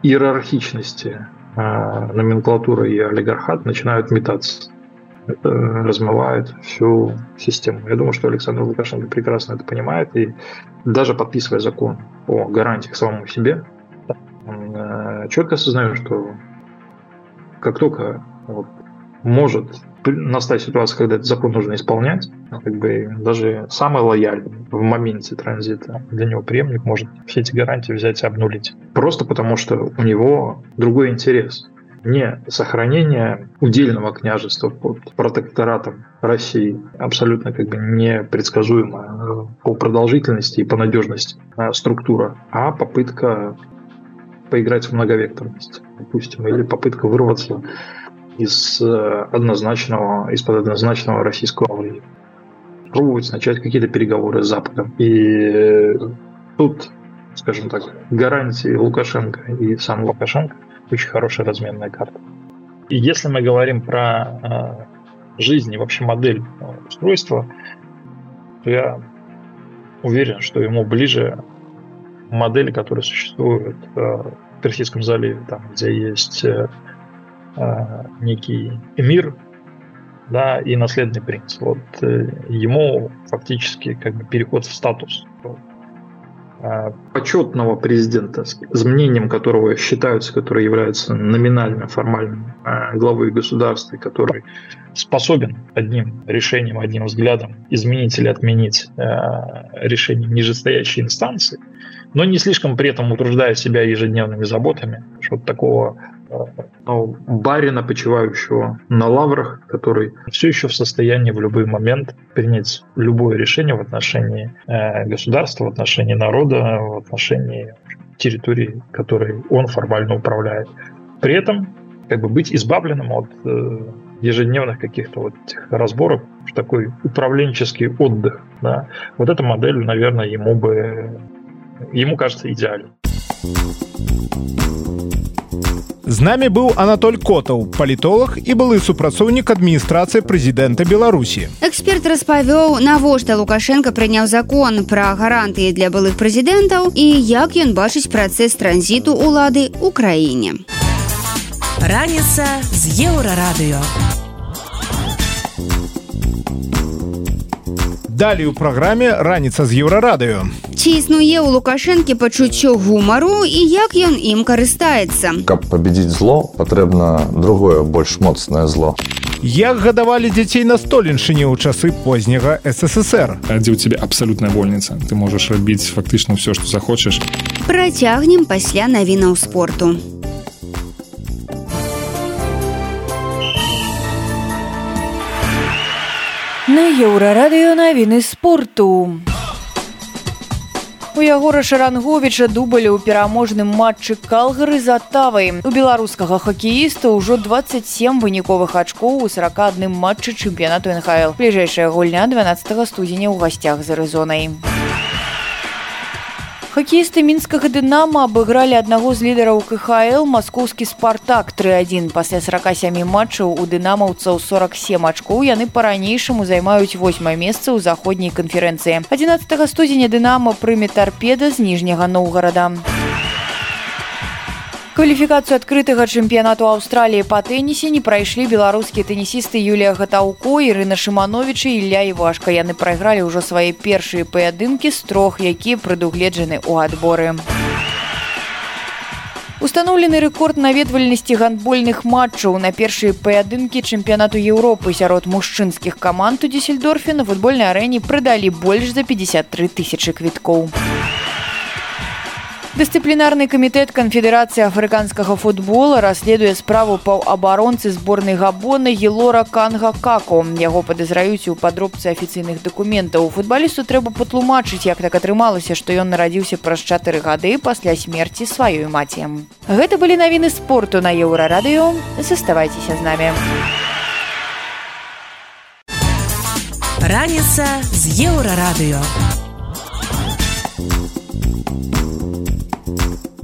иерархичности э, номенклатура и олигархат начинают метаться. Это размывает всю систему. Я думаю, что Александр Лукашенко прекрасно это понимает, и даже подписывая закон о гарантиях самому себе, он э, четко осознает, что как только вот, может настать ситуация, когда этот закон нужно исполнять, как бы даже самый лояльный в моменте транзита для него преемник может все эти гарантии взять и обнулить. Просто потому, что у него другой интерес. Не сохранение удельного княжества под протекторатом России, абсолютно как бы непредсказуемая по продолжительности и по надежности а, структура, а попытка поиграть в многовекторность, допустим, или попытка вырваться из э, однозначного, из-под однозначного российского влияния. Пробовать начать какие-то переговоры с Западом. И э, тут, скажем так, гарантии Лукашенко и сам Лукашенко очень хорошая разменная карта. И если мы говорим про э, жизнь и вообще модель устройства, то я уверен, что ему ближе модели, которые существуют в Персидском заливе, там, где есть Э, некий эмир, да, и наследный принц. Вот э, ему фактически как бы переход в статус э, почетного президента, с мнением которого считаются, который является номинальным, формальным главой государства, который способен одним решением, одним взглядом изменить или отменить решение нижестоящей инстанции, но не слишком при этом утруждая себя ежедневными заботами, что такого ну, барина, почивающего на лаврах, который все еще в состоянии в любой момент принять любое решение в отношении э, государства, в отношении народа, в отношении территории, которой он формально управляет. При этом как бы быть избавленным от э, ежедневных каких-то вот этих разборов, такой управленческий отдых. Да? Вот эта модель, наверное, ему бы ему кажется идеальной. З намі быў Анатоль Котаў, палітолог і былы супрацоўнік адміністрацыі прэзідэнта Беларусі. Эксперт распавёў, навошта Лукашенко прыняў закон пра гарантыі для былых прэзідэнтаў і як ён бачыць працэс транзіту ўлады ў краіне. Раніца з еўрарадыё. Далей у праграме раніца з еўрарадыё. Ці існуе ў лукашэнкі пачуццё гумару і як ён ім карыстаецца. Каб пабедзіць зло, патрэбна другое больш моцнае зло. Як гадавалі дзяцей на столеншыне ў часы позняга ССР. Дзе ў цябе абсалютная вольніца. Ты можаш рабіць фактычна ўсё, што захочаш. Працягнем пасля навінаў спорту. На еўрарадыё навіны спорту. У ягора шаранговіча дубалі ў пераможным матчы калгары за тавай. У беларускага хакеіста ўжо 27 выніковых ачкоў у 41 матчы чэмпіянату НХл. Бліжэйшая гульня 12 студзеня ў гасцях з арызонай. Хакеісты мінскага дынама абыгралі аднаго з лідараў КХл маскоўскі спартак 31 пасля 47 матчаў у дынамаўцаў 47 ачкоў яны па-ранейшаму займаюць восьмае месца ў заходняй канферэнцыі 11 студзеня дынама прыме тарпеда з ніжняга ноўгарада. Кваліфікацыю адкрытага чэмпіянату Аўстраліі па тэнісе не прайшлі беларускія тэнісісты Юлія Гатаўко, Ірына Шымановіча і Ілля Івашка. Яны прайгралі ўжо свае першыя паядынкі з трох, якія прадугледжаны ў адборы. Устаноўлены рэкорд наведвальнасці гандбольных матчаў на першыя паядынкі чэмпіянату Еўропы сярод мужчынскіх каманд у Десельдорфе на футбольнай арэне прыдалі больш за 53 тысячи квіткоў. Дысцыплінарны камітэт канфедэрацыі афрыканскага футбола расследуе справу паўабаронцы зборнай габона елора канга како яго падазраюць у падробцы афіцыйных дакументаў. Футбалісту трэба патлумачыць як так атрымалася што ён нарадзіўся праз чатыры гады пасля смерці сваёй маці. Гэта былі навіны спорту на еўрарадыё. Заставайцеся з намі. Раніца з еўрарадыё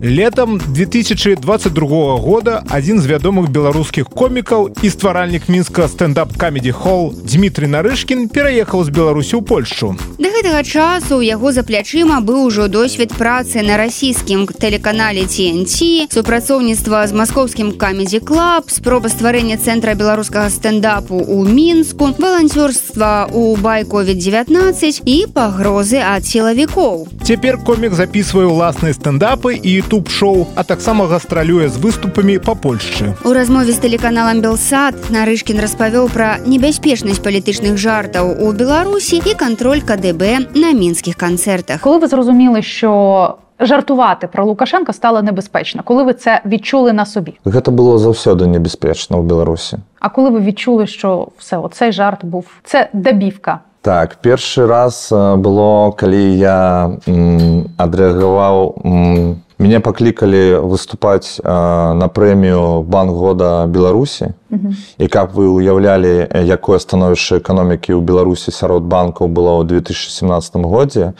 летом 2022 года адзін з вядомых беларускіх комікаў і стваральнік мінска стендап камедди холл Дмітрий нарышкін пераехаў з беларусі ў польшу да гэтага часу у яго за плячыма быў ужо досвед працы на расійскім тэлеканале TNT супрацоўніцтва з маскоўскім камедди клуб спроба стварэння цэнтра беларускага стендапу у мінску валанцёрства у байкове 19 і пагрозы ад сілавікоў цяпер комік записывае ўласныя стендапы і youtube-шоу а таксама гастралюе з выступамі па Польшчы у размове з тэлеканалам белсад нарышкін распавёў пра небяспечнасць палітычных жартаў у беларусі і кантроль КДБ на мінскіх канцэртах коли ви зрозуміли що жартувати про Лукашенка стало небезпечно, коли ви це відчули на собі? Гэта было заўсёды небяспечна ў Беларусі. А коли ви відчули, що все, оцей жарт був це дабівка? Так, першы раз было, калі я адрэагаваў мяне паклікалі выступаць на прэмію банк года Беларусі. І каб вы уяўлялі, якое становішча эканомікі ў Беларусі сярод банкаў было ў 2017 годзе,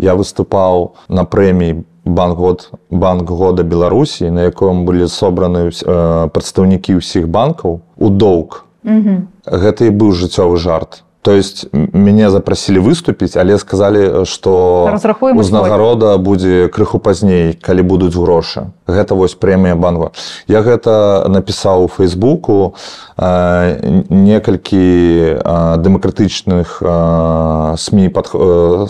я выступаў на прэміі банк год банк года беларусі на яком былі собраны э, прадстаўнікі ўсіх банкаў у доўг гэта і быў жыццёвы жарт то есть мяне запрасілі выступіць але сказалі што узнагарода будзе крыху пазней калі будуць грошы гэта вось прэмія банку я гэта напісаў у фейсбуку некалькі дэмакратычных сМ пад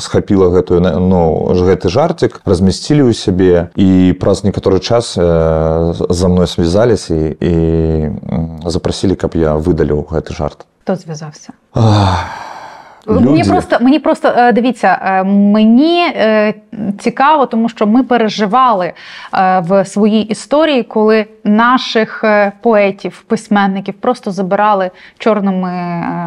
схапіла гэтую ну гэты жарцік размясцілі ў сябе і праз некаторы час за мной связаліся і, і запрасілі каб я выдаліў гэты жарт Хто зв'язався? Люди. Мені просто мені просто дивіться, мені цікаво, тому що ми переживали в своїй історії, коли наших поетів, письменників просто забирали чорними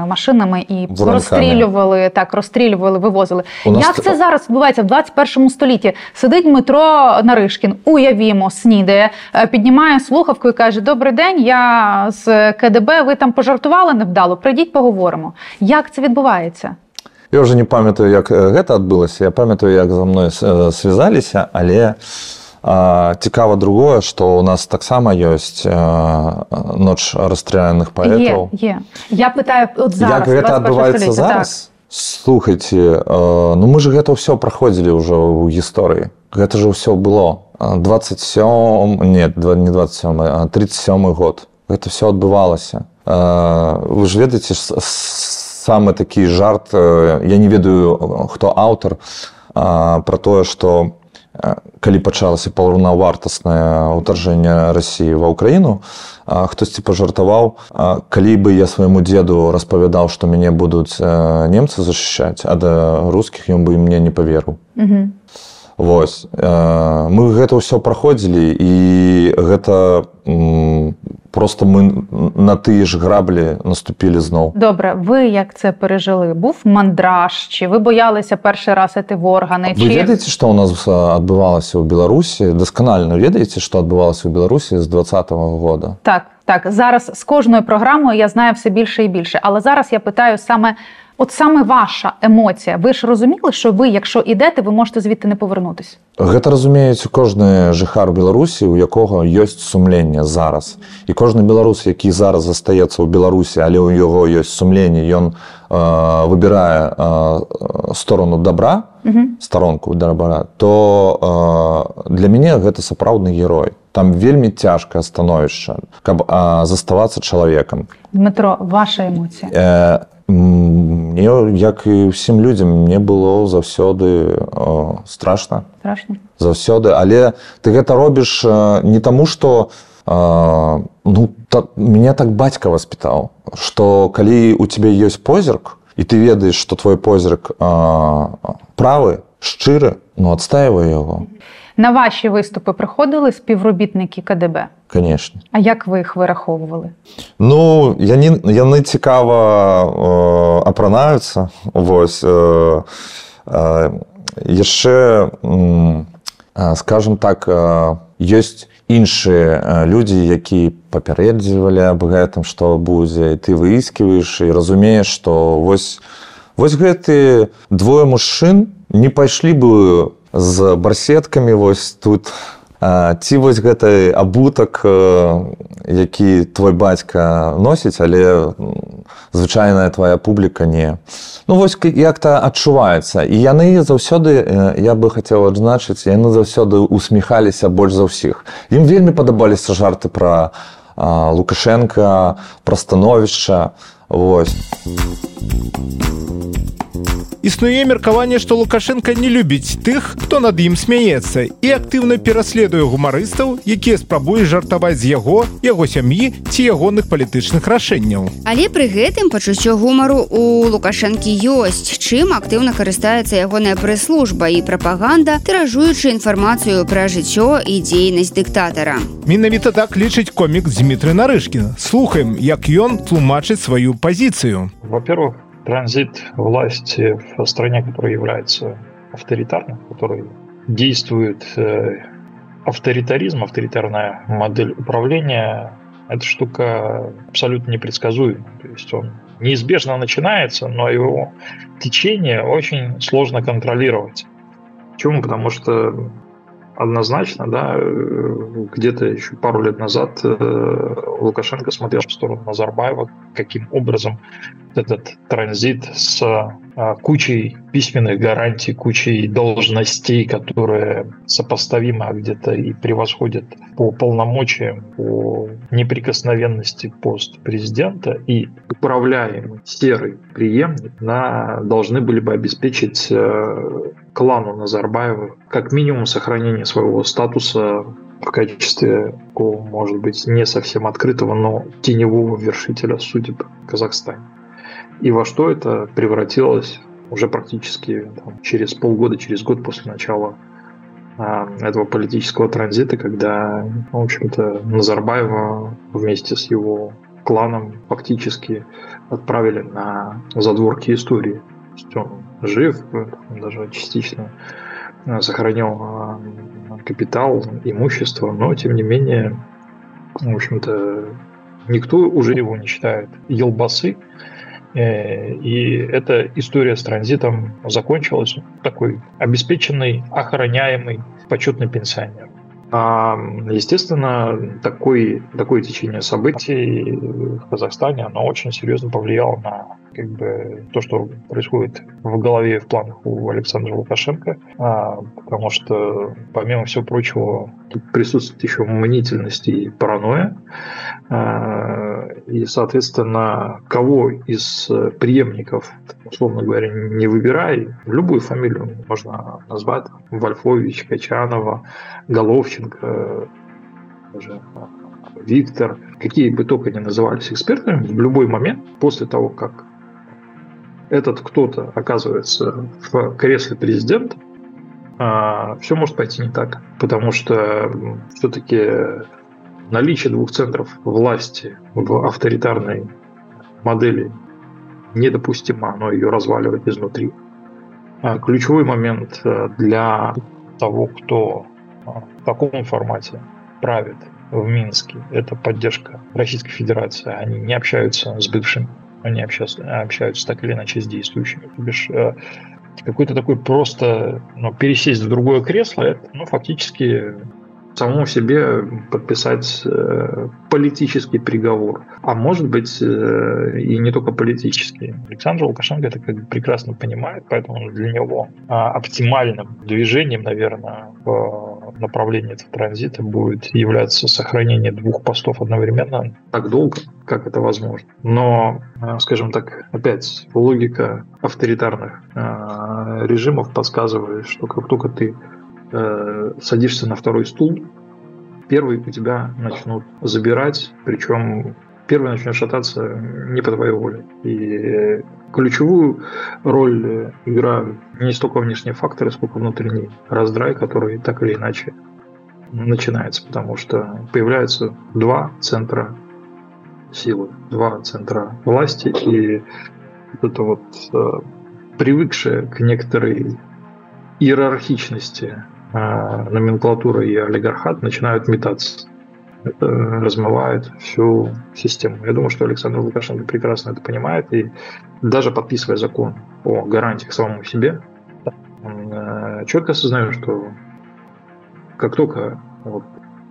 машинами і Воронками. розстрілювали, так розстрілювали, вивозили. Як це зараз відбувається в 21 столітті? Сидить Дмитро Наришкін, уявімо, снідає, піднімає слухавку і каже: Добрий день, я з КДБ. Ви там пожартували невдало? Прийдіть, поговоримо. Як це відбувається? Я уже не памятаю як гэта адбылася. Я памятаю як за мной связаліся але цікава другое что у нас таксама ёсць ноч расстрелянных паэтаў я пытаю зараз, як гэта адбываецца зараз? Так. слухайте ну мы же гэта ўсё праходзілі ўжо ў гісторыі. Гэта же ўсё было 27 нет не 27 а 37 год. Гэта все адбывалася. Вы ж ведаеце с самы такі жарт я не ведаю хто аўтар про тое что калі пачалася паўнавартаснае ўтаржэнне рассіі ва ўкраіну хтосьці пажартаваў калі бы я свайму деду распавядаў што мяне будуць немцы защищаць ад рускіх ён бы мне не паверыў Вось мы гэта ўсё праходзілі і гэта просто ми на ті ж граблі наступили знов. Добре, ви як це пережили? Був мандраж? Чи ви боялися перший раз іти в органи? Ви чи... ведаєте, що у нас відбувалося у Білорусі? Досконально ведаєте, що відбувалося у Білорусі з 20-го року? Так, так. Зараз з кожною програмою я знаю все більше і більше. Але зараз я питаю саме От саме ваша емоція. Ви ж розуміли, що ви, якщо йдете, ви можете звідти не повернутися? Гэта разумеюць кожны жыхар Беларусі, у якога ёсць сумленне зараз. І кожны беларус, які зараз застаецца ў Беларусі, але ў яго ёсць сумленне, ён э, выбірае э, сторону добра, старонку добра, то э, для мяне гэта сапраўдны герой. Там вельмі цяжкае становішча, каб заставацца чалавекам. Дмитро, ваша эмоція. Э, мне як і ўсім людзям мне было заўсёды страшна страшно заўсёды але ты гэта робіш не таму что ну так меня так бацька воспитал что калі у тебе ёсць позірк і ты ведаеш что твой позірк правы шчыры ну адстаивай яго на ваші виступи приходили співробітники КДБ конечно А як ви їх вираховували Ну яны, яны цікава э, апранаюцца вось э, э, яшчэ э, скажем так э, ёсць іншыя людзі які папярэджвалі аб гэтым што будзе ты выіскиваеш і разумееш што вось вось гэты двое мужчын не пайшлі бы з барсеткамі вось тут ці вось гэты абутак які твой бацька носіць але звычайная твоя публіка не. Ну вось як-то адчуваецца. І яны заўсёды я бы хацеў адзначыць яны заўсёды усміхаліся больш за ўсіх. Ім вельмі падабаліся жарты пра лукашенко пра становішча. Вось існуе меркаванне што лукашенко не любіць тых хто над ім смяецца і актыўна пераследуе гумарыстаў якія спрабуюць жартаваць з яго яго сям'і ці ягоных палітычных рашэнняў. Але пры гэтым пачуццё гумару у лукашэнкі ёсць чым актыўна карыстаецца ягоная прэс-служба і прапаганда тыражуючы інфармацыю пра жыццё і дзейнасць дыктатара. Менавіта так лічыць комік Дмітрый нарышкін. Слухаем як ён тлумачыць сваю пазіцыю. Во-первых транзит власти в стране, которая является авторитарной, в которой действует э, авторитаризм, авторитарная модель управления, эта штука абсолютно непредсказуема. То есть он неизбежно начинается, но его течение очень сложно контролировать. Почему? Потому что однозначно, да, э, где-то еще пару лет назад э, Лукашенко смотрел в сторону Назарбаева, каким образом этот транзит с а, кучей письменных гарантий, кучей должностей, которые сопоставимы, а где-то и превосходят по полномочиям, по неприкосновенности пост президента и управляемый серый преемник на, должны были бы обеспечить э, клану Назарбаева как минимум сохранение своего статуса в качестве может быть, не совсем открытого, но теневого вершителя судеб в Казахстане. И во что это превратилось уже практически там, через полгода, через год после начала а, этого политического транзита, когда, в общем-то, Назарбаева вместе с его кланом фактически отправили на задворки истории. То есть он жив, даже частично сохранил а, капитал, имущество, но тем не менее, в общем-то, никто уже его не считает елбасы, Э, и эта история с транзитом закончилась такой обеспеченный, охраняемый, почетный пенсионер. А, естественно, такой, такое течение событий в Казахстане, оно очень серьезно повлияло на как бы, то, что происходит в голове и в планах у Александра Лукашенко, а, потому что, помимо всего прочего, тут присутствует еще мнительность и паранойя, а, и, соответственно, кого из преемников, условно говоря, не выбирай, любую фамилию можно назвать, Вольфович, Качанова, Головченко, даже Виктор, какие бы только ни назывались экспертами, в любой момент после того, как этот кто-то оказывается в кресле президента, а, все может пойти не так. Потому что все-таки наличие двух центров власти в авторитарной модели недопустимо, оно ее разваливает изнутри. А ключевой момент э, для того, кто а, в таком формате правит в Минске, это поддержка Российской Федерации. Они не общаются с бывшим они общаются, общаются так или иначе с действующими. То бишь, э, какой-то такой просто ну, пересесть в другое кресло, это ну, фактически самому себе подписать э, политический приговор. А может быть э, и не только политический. Александр Лукашенко это как бы прекрасно понимает, поэтому для него э, оптимальным движением, наверное, в направлении этого транзита будет являться сохранение двух постов одновременно так долго, как это возможно. Но, э, скажем так, опять логика авторитарных э, режимов подсказывает, что как только ты э, садишься на второй стул, первый у тебя начнут забирать, причем первый начнет шататься не по твоей воле. И ключевую роль играют не столько внешние факторы, сколько внутренний раздрай, который так или иначе начинается, потому что появляются два центра силы, два центра власти, и это вот э, привыкшее к некоторой иерархичности а, номенклатура и олигархат начинают метаться. Это размывает всю систему. Я думаю, что Александр Лукашенко прекрасно это понимает, и даже подписывая закон о гарантиях самому себе, он э, четко осознает, что как только вот,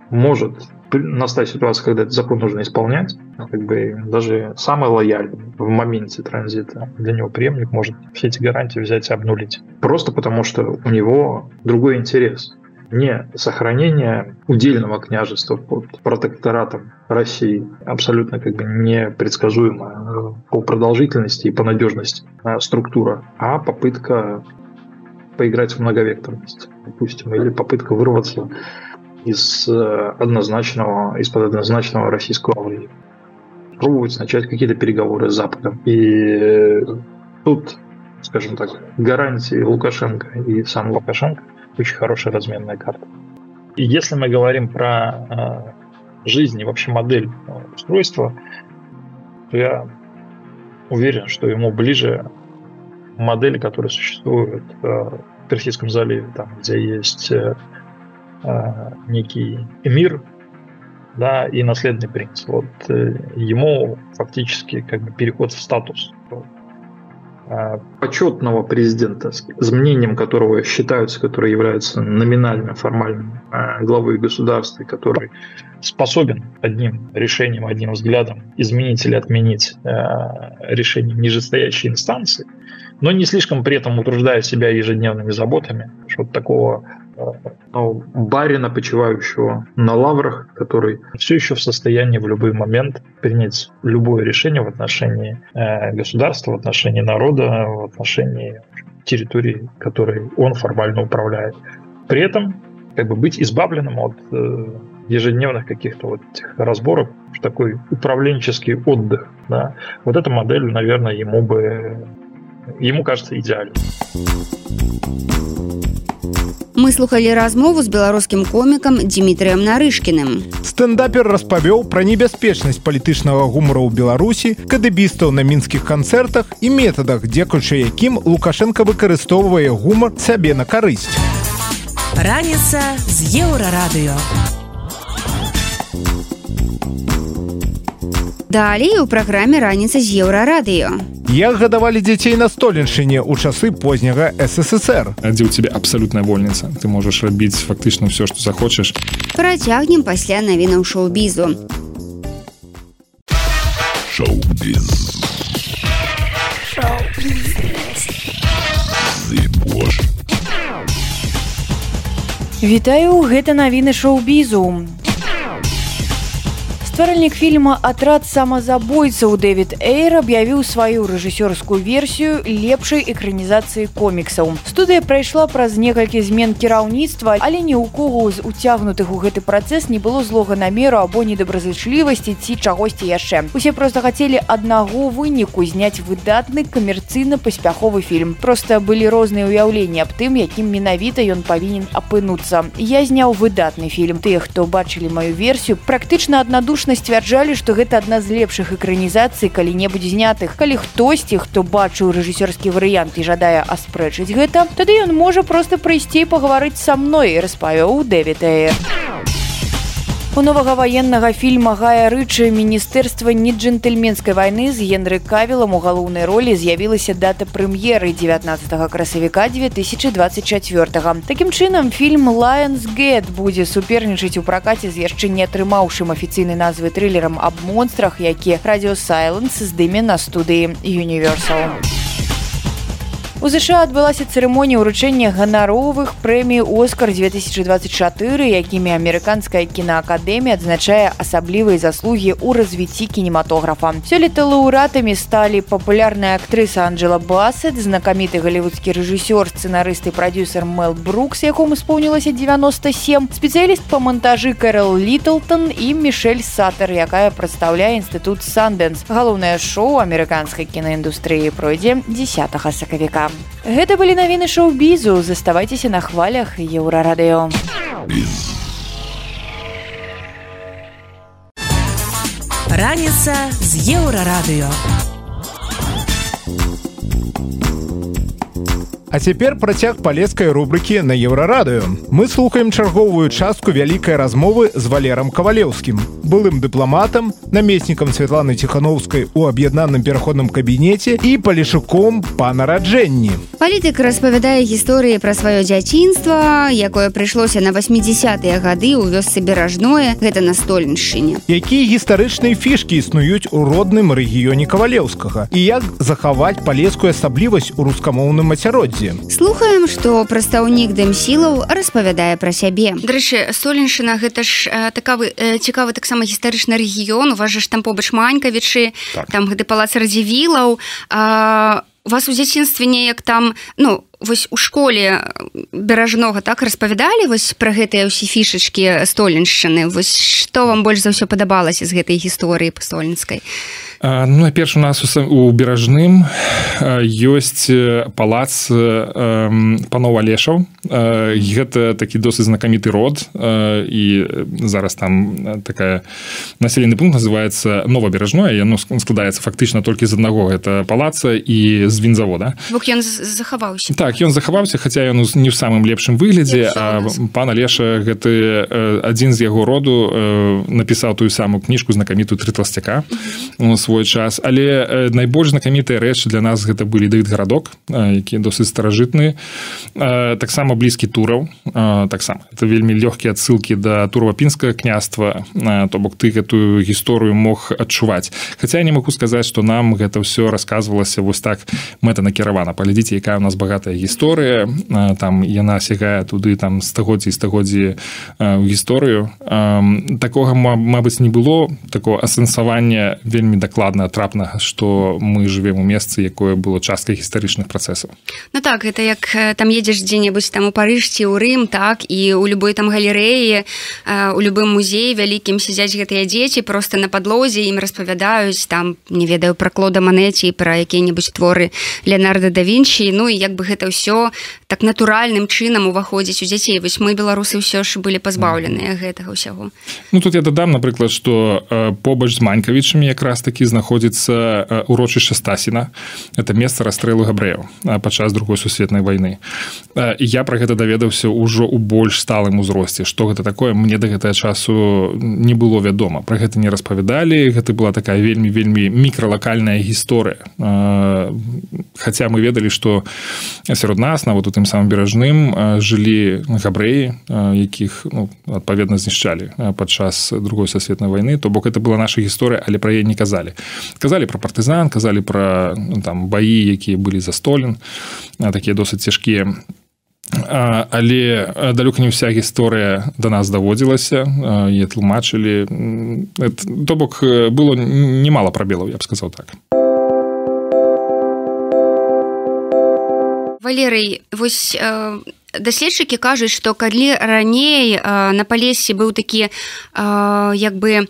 может настать ситуация, когда этот закон нужно исполнять, как бы даже самый лояльный в моменте транзита для него преемник может все эти гарантии взять и обнулить. Просто потому, что у него другой интерес не сохранение удельного княжества под протекторатом России, абсолютно как бы непредсказуемая э, по продолжительности и по надежности э, структура, а попытка поиграть в многовекторность, допустим, или попытка вырваться из э, однозначного, из-под однозначного российского влияния. Пробовать начать какие-то переговоры с Западом. И тут, скажем так, гарантии Лукашенко и сам Лукашенко очень хорошая разменная карта. И если мы говорим про э, жизнь и вообще модель э, устройства, то я уверен, что ему ближе модели, которые существуют э, в Персидском заливе, там, где есть э, э, некий эмир, да, и наследный принц. Вот э, ему фактически как бы переход в статус почетного президента, с мнением которого считаются, который является номинально формальным э, главой государства, который способен одним решением, одним взглядом изменить или отменить э, решение нижестоящей инстанции, но не слишком при этом утруждая себя ежедневными заботами. Вот такого барина, почивающего на лаврах, который все еще в состоянии в любой момент принять любое решение в отношении э, государства, в отношении народа, в отношении территории, которой он формально управляет. При этом как бы быть избавленным от э, ежедневных каких-то вот этих разборок такой управленческий отдых. Да? Вот эта модель, наверное, ему бы ему кажется идеальной. Мы слухали размову з беларускім комікам Дмітрыем нарышкіным. Стэндапер распавёў пра небяспечнасць палітычнага гумара ў Беларусі, кадэбістаў на мінскіх канцэртах і метадах, дзекуючы якім Лукашенко выкарыстоўвае гумар сябе на карысць. Раніца з еўрарадыё. Далей у праграме раніца з еўрарадыё. Як гадавалі дзяцей на столеншыне ў часы позняга ССР. Дзе ў тебе абсалютная вольніца. Ты можаш рабіць фактычна ўсё, што захочаш. Працягнем пасля навінаў шоу-бізу. Шоу-біз. Вітаю, гэта навіны шоу-бізу. Стваральнік фільма атрад самазабойцаў Дэвід Эйр аб'явіў сваю рэжысёрскую версію лепшай экранізацыі коміксаў. Студыя прайшла праз некалькі змен кіраўніцтва, але ні ў кого з уцягнутых у гэты працэс не было злога намеру або недобразычлівасці ці чагосьці яшчэ. Усе проста хацелі аднаго выніку зняць выдатны камерцыйна паспяховы фільм. Проста былі розныя ўяўленні аб тым, якім менавіта ён павінен апынуцца. Я зняў выдатны фільм. Тыя, хто бачылі маю версію, практычна аднадушна слушна сцвярджалі што гэта адна з лепшых экранізацый калі-небудзь знятых. Калі хтосьці хто бачыў рэжысёрскі варыянт і жадае аспрэчыць гэта тады ён можа просто прыйсці пагаварыць са мной распавёў дэвіта У новага ваеннага фільма Гая рычы міністэрства не джентльменскай вайны з генры кавілам у галоўнай ролі з'явілася дата прэм'еры 19 красавіка 2024 Такім чынам фільм Lionsгет будзе супернічаць у пракаце з яшчэ не атрымаўшым афіцыйнай назвы трылерам аб монстрах які радиосайленс здыме на студыі Universal. У ЗША адбылася цырымонія ўручэння ганаровых прэмій Оскар 2024, якімі амерыканская кінаакадэмія адзначае асаблівыя заслугі ў развіцці кінематографа. Сёлета лаўрэатамі сталі папулярная актрыса Анджела Басет, знакаміты галівудскі рэжысёр, сцэнарыст і прадюсер Мэл Брукс, якому споўнілася 97, спецыяліст па монтажы Кэрол Літлтон і Мішель Сатер, якая прадстаўляе інстытут Сандэнс. Галоўнае шоу амерыканскай кінаіндустрыі пройдзе 10 сакавіка. Гэта былі навіны шоу-бізу, заставайцеся на хвалях еўрарадыё. Раніца з еўрарадыё. А цяпер працяг палескай рубрыкі на еўрарадыё. Мы слухаем чарговую частку вялікай размовы з валерам кавалеўскім, былым дыпламатам, намеснікам Святланы Ціхановскай у аб'яднаным пераходным кабінеце і палішуком па нараджэнні. Палітык распавядае гісторыі пра сваё дзяцінства, якое прыйшлося на 80-тыя гады ў вёсцы беражное, гэта на стольншыне. Якія гістарычныя фішкі існуюць у родным рэгіёне кавалеўскага і як захаваць палескую асаблівасць у рускамоўным мацяроддзі людзі слухаем что прадстаўнік дэмсілаў распавядае пра сябе. Дарэчы соленьшына гэта ж такавы цікавы таксама гістарычны рэгіён. У вас же ж там побач манькавічы так. там гэты палац радзівілаў. А вас у дзяцінстве неяк там ну вось у школе беражнога так распавядалі вось пра гэтыя ўсе фішачкі столеншчыны? Вось што вам больш за ўсё падабалася з гэтай гісторыі пастольніцкай Ну, найперш у нас у беражным ёсць палац панова лешаў гэта такі досыць знакаміты род і зараз там такая населены пункт называется нова беражное яно складаецца фактычна толькі з аднаго это палаца і з вінзавода. Ён захаваўся. Так ён захаваўся хаця ён не ў самым лепшым выглядзе а пана леша гэты адзін з яго роду напісаў тую самую кніжку знакамітую тры тласцяка у свой час. Але найбольш знакамітыя рэчы для нас гэта былі дэвід гарадок які досыць старажытны таксама блізкі тураў. Таксама это вельмі лёгкія адсылкі да турвапінскага княства то бок ты гэтую гісторыю мог адчуваць. Хаця не могу сказаць што нам гэта ўсё рассказывалася вось так мэта накіравана паглядзіце якая у нас багатая гісторыя. Там яна сягае туды там стагоддзі стагоддзі ў гісторыю. Такога мабыць не было. Такого асэнсавання вельмі дакладна дакладна трапна што мы живвем у месцы якое было часткай гістарычных працэсаў. Ну так это як там едзеш дзе-небудзь там у парыжці ў Рым так і у любой там галерэі у любым музеі вялікім сядзяць гэтыя дзеці просто на падлозе ім распавядаюць там не ведаю пра клода манеці пра якія-небудзь творы Леонардо да Вінчі. Ну і як бы гэта ўсё так натуральным чынам уваходзіць у дзяцей. Вось мы беларусы ўсё ж былі пазбаўленыя гэтага ўсяго. Ну тут я дадам напрыклад что побач з манькавічамі якраз такі знаходзіцца урочышча стасіна. Это месца расстрэлу габрэяў падчас другой сусветнай войны я про гэта даведаўся ўжо ў больш сталым узросце. Что гэта такое мне да гэтага часу не было вядома. Про гэта не распавядалі. Гэта была такая вельмі вельмі мікралакальная гісторыя. Хаця мы ведалі что сярод нас нават у тым самым беражным жылі габрэі якіх ну, адпаведна знішчалі падчас другой сусветнай войны то бок это была наша гісторыя але пра яе не казалі казалі про партызан казалі про ну, там баі якія былі застолен такія досыць цяжкія. Але далёка не ўся гісторыя до нас даводзілася і тлумачылі. То бок было немало прабелаў я б сказаў так. Валерый вось даследчыкі кажуць што калі раней на палесе быў такі як бы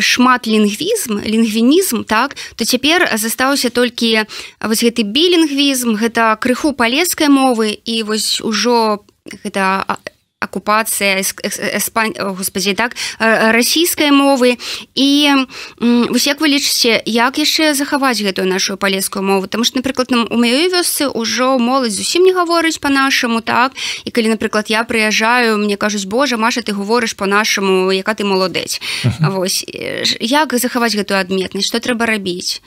шмат лінгвізм лінгвінізм так то цяпер застаўся толькі вось гэты білінгвізм гэта крыху палескай мовы і вось ужо гэта акупацыя господи так расійскай мовы. І вось як вы лічыце як яшчэ захаваць гэтую нашу палескую мову? Там што напрыклад нам у маёй вёсцы ўжо моладзь зусім не гаворыць по-нашаму так? І калі напрыклад я прыязджаю мне кажуць Божа Маша ты гаворыш по-нашаму яка ты маладэць Вось як захаваць гэтую адметнасць? Что трэба рабіць?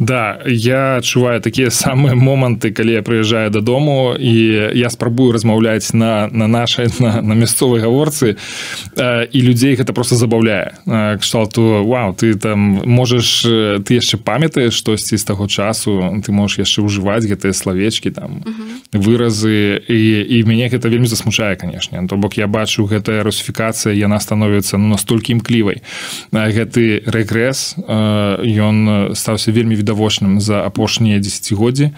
Да я адчуваю такія самыя моманты калі я прыязджаю дадому і я спрабую размаўляць на на нашай на, на мясцовай гаворцы э, і людзей гэта просто забаўляе э, кшталту Вау ты там можаш ты яшчэ памятаеш штосьці з таго часу ты можаш яшчэ ўжываць гэтыя славечкі там -huh. выразы і, і мяне гэта вельмі засмучае канешне то бок я бачу гэтая русіфікацыя яна становіцца ну, настолькі імклівай. Гэты рэгрэс ён стаўся вельмі відавочным за апошнія десятгоддзі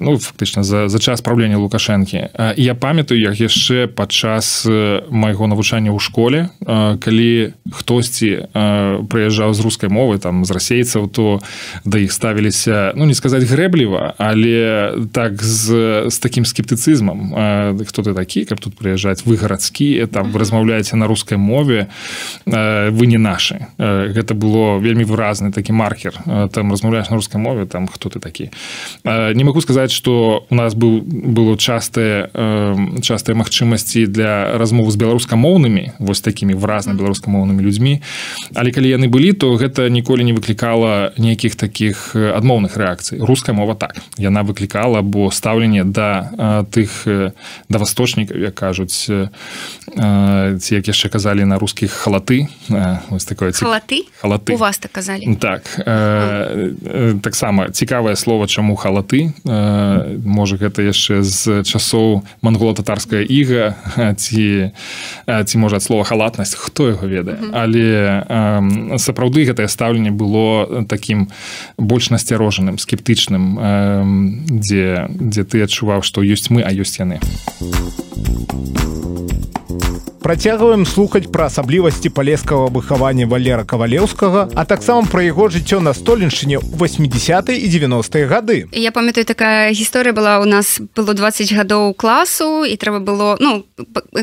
ну фактычна за, за час праўлення лукашэнкі. Я памятаю як яшчэ яшчэ падчас майго навучання ў школе калі хтосьці прыязджаў з рускай мовы там з расейцаў то да іх ставіліся ну не сказаць грэбліва але так з, з таким скептыцызмам хто ты такі каб тут прыязджаць? Вы гарадскі там вы размаўляеце на рускай мове вы не нашы гэта было вельмі выразны такі маркер там размаўляеш на рускай мове там хто ты такі? Не могу сказаць что у нас быў было частыя частыя магчымасці для размовы з беларускамоўнымі вось такімі выразна беларускамоўнымі людзьмі. Але калі яны былі то гэта ніколі не выклікала нейкіх таких адмоўных рэакцый. Руская мова так. Яна выклікала бо стаўленне да тых да васточнікаў як кажуць ці як яшчэ казалі на рускіх халаты. Вось такое халаты? халаты. У вас так казалі. Так. Таксама цікавае слово чаму халаты. Можа гэта яшчэ з часоў мангола-татарская іга ці ці можа ад слова халатнасць хто яго ведае. Але сапраўды гэтае стаўленне было таким больш насцярожаным скептычным дзе дзе ты адчуваў што ёсць мы а ёсць яны Працягваем слухаць пра асаблівасці палескага выхавання валера кавалеўскага а таксама пра яго жыццё на столеншыне ў 80 і 90-е гады. Я памятаю такая гісторыя была у нас было 20 гадоў класу і трэба было ну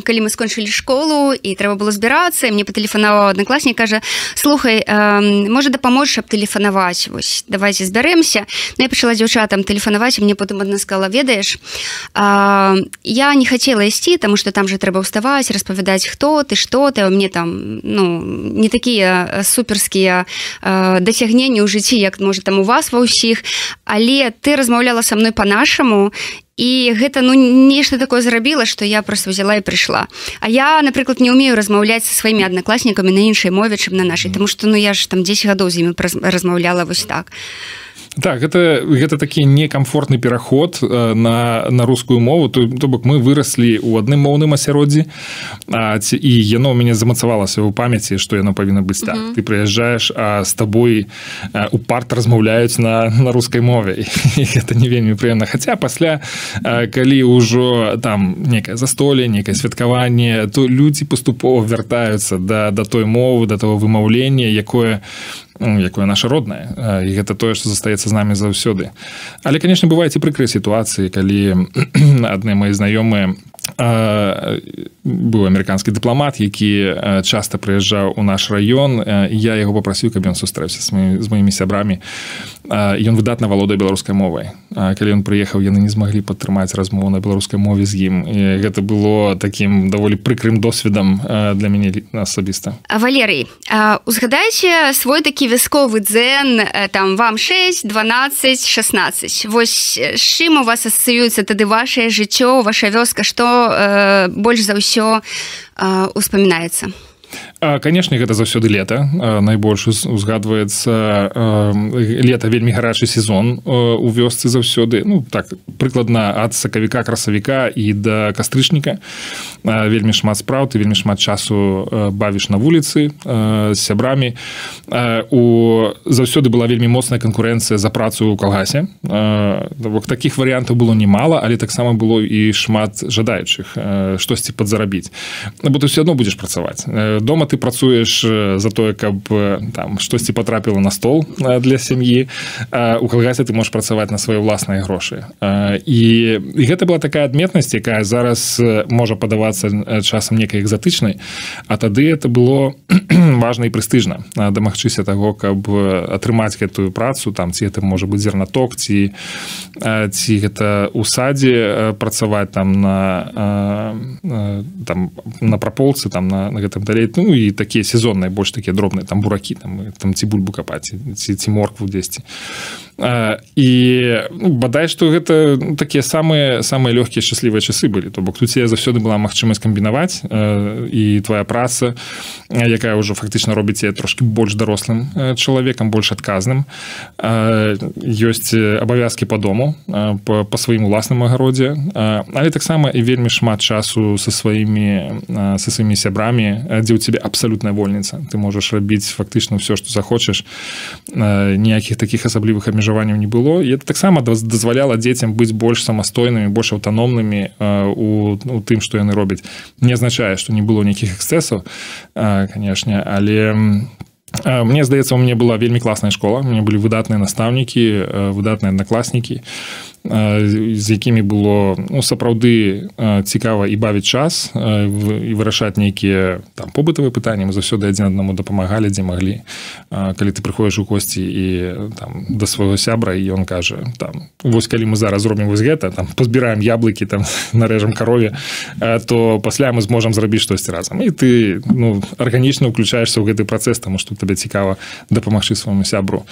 калі мы скончылі школу і трэба было збірацца мне патэлефанаваў аднакласнік кажа слухай э, можа дапаможаш аб тэлефанаваць? Вось давайте збярэмся ну, я пачала дзяўчатам тэлефанаваць мне потым адна сказала ведаеш э, я не хацела ісці таму что там же трэба ўставаць распавядаць распавядаць хто ты что ты. Мне там ну не такія суперскія э, дасягненні ў жыцці як можа там у вас ва ўсіх але ты размаўляла со мной по-нашаму і гэта ну нешта такое зрабіла что я просто взяла і прыйшла А я напрыклад не умею размаўляць со сваімі аднакласнікамі на іншай мове чым на нашай тому что ну я ж там 10 гадоў з імі размаўляла вось так. а так это гэта такі некамфортны пераход э, на на рускую мову. То то бок мы выраслі у адным моўным асяроддзі ці і яно у мяне замацавалася ў памяці што яно павінна быць так ты прыязджаеш а з табой у парт размаўляюць на на рускай мове. [LAUGHS] Это не вельмі прыемна. Хаця пасля калі ўжо там некае застоле некае святкаванне то людзі паступова вяртаюцца да да той мовы да того вымаўлення якое Ну, якое наша роднае і гэта тое што застаецца з намі заўсёды але канешне бываеце прыкрыя сітуацыі калі адны мои знаёмыя быў амерыканскі дыпламат які часта прыязджаў у наш раён я яго попрасіў каб ён сустрэўся з маімі сябрамі. Ён выдатна валодае беларускай мовай. Калі ён прыехаў яны не змаглі падтрымаць размову на беларускай мове з ім. І гэта было таким даволі прыкрым досведам для мяне асабіста. Валерый узгадайце свой такі вясковы дзен там вам 6 12 16 вось з чым у вас асацыюецца тады ваше жыццё ваша вёска што э, больш за ўсё э, успамінаецца канешне гэта заўсёды лета найбольш узгадваецца лета вельмі гарачы сезон у вёсцы заўсёды ну так прыкладна ад сакавіка красавіка і да кастрычніка вельмі шмат спраў ты вельмі шмат часу бавіш на вуліцы з сябрамі у заўсёды была вельмі моцная канкурэнцыя за працу ў калгасе бок таких варыянтаў было немало але таксама было і шмат жадаючых штосьці падзарабіць бо ты все адно будзеш працаваць. Дома ты працуеш за тое каб там штосьці потрапіла на стол для сям'і у калгасе ты можешь працаваць на свае ўласныя грошы і, і гэта была такая адметнасць якая зараз можа падавацца часам некай экзатычнай а тады это было [CLEARS THROAT] важна і прэстыжна дамагчыся таго каб атрымаць гэтую працу там ці это можа быць зернаток ці ці гэта у садзе працаваць там на там на праполцы там на, на гэтым далей. Ну і такія сезонныя больш такія дробныя там буракі там там ці бульбу капаць ці ці моркву дзесьці І ну, бадай што гэта ну, такія самыя самыя лёгкія шчаслівыя часы былі. То бок тут я заўсёды была магчымасць камбінаваць і твоя праца якая ўжо фактычна робіць я трошки больш дарослым чалавекам больш адказным. Ёсць абавязкі по дому по, по сваім уласным агародзе. Але таксама і вельмі шмат часу со сваімі со сваімі сябрамі дзе ў тебе абсалютная вольніца. Ты можаш рабіць фактычна ўсё што захочаш. Ніякіх таких асаблівых абмежаванняў абмежаванняў не было. І это таксама дазваляла дзецям быць больш самастойнымі больш аўтаномнымі у, у тым што яны робяць не азначае што не было нейкіх эксцэсаў канешне але Мне здаецца у мне была вельмі класная школа мне былі выдатныя настаўнікі выдатныя аднакласнікі з якімі было ну, сапраўды цікава і бавіць час і вырашаць нейкія там побытавыя пытанні. Мы заўсёды адзін аднаму дапамагалі дзе маглі. Калі ты прыходзіш у косці і там да свайго сябра і ён кажа там вось калі мы зараз зробім вось гэта там пазбіраем яблыкі там [LAUGHS] нарэжам карове то пасля мы зможам зрабіць штосьці разам і ты ну арганічна ўключаешься ў гэты працэс таму што табе цікава дапамагчы свайму сябру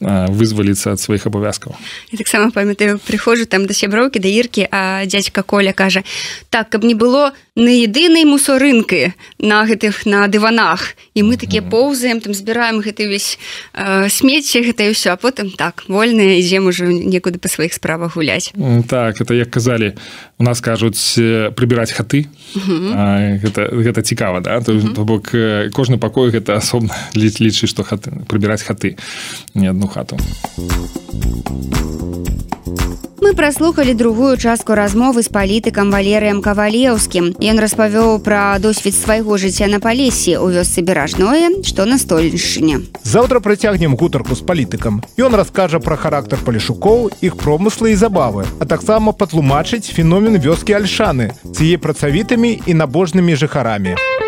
вызваліцца ад сваіх абавязкаў таксама памятаю прыходжу там да сяброўкі да іркі а дядзька коля кажа так каб не было на едынай мусорынкі на гэтых на дыванах і мы такія поўзаем там збіраем гэты увесь э, смецце гэта ўсё а потым так вольна ідзем ужо некуды па сваіх справах гуляць. Так это як казалі у нас кажуць прыбіраць хаты. Гэта, гэта цікава да? То, то бок кожны пакой гэта асобна [LAUGHS] лічы што хаты прыбіраць хаты не одну хату. Мы праслухалі другую частку размовы з палітыкам валерыем кавалеўскім. Ён распавёў пра досвед свайго жыцця на палесе ў вёсцы беражное, што на стольшыне. Заўтра прыцягнем гутарку з палітыкам. Ён раскажа пра характар палішукоў, іх промыслы і забавы, а таксама патлумачыць феномен вёскі альшаны з яе працавітымі і набожнымі жыхарамі. Еўрарадыё.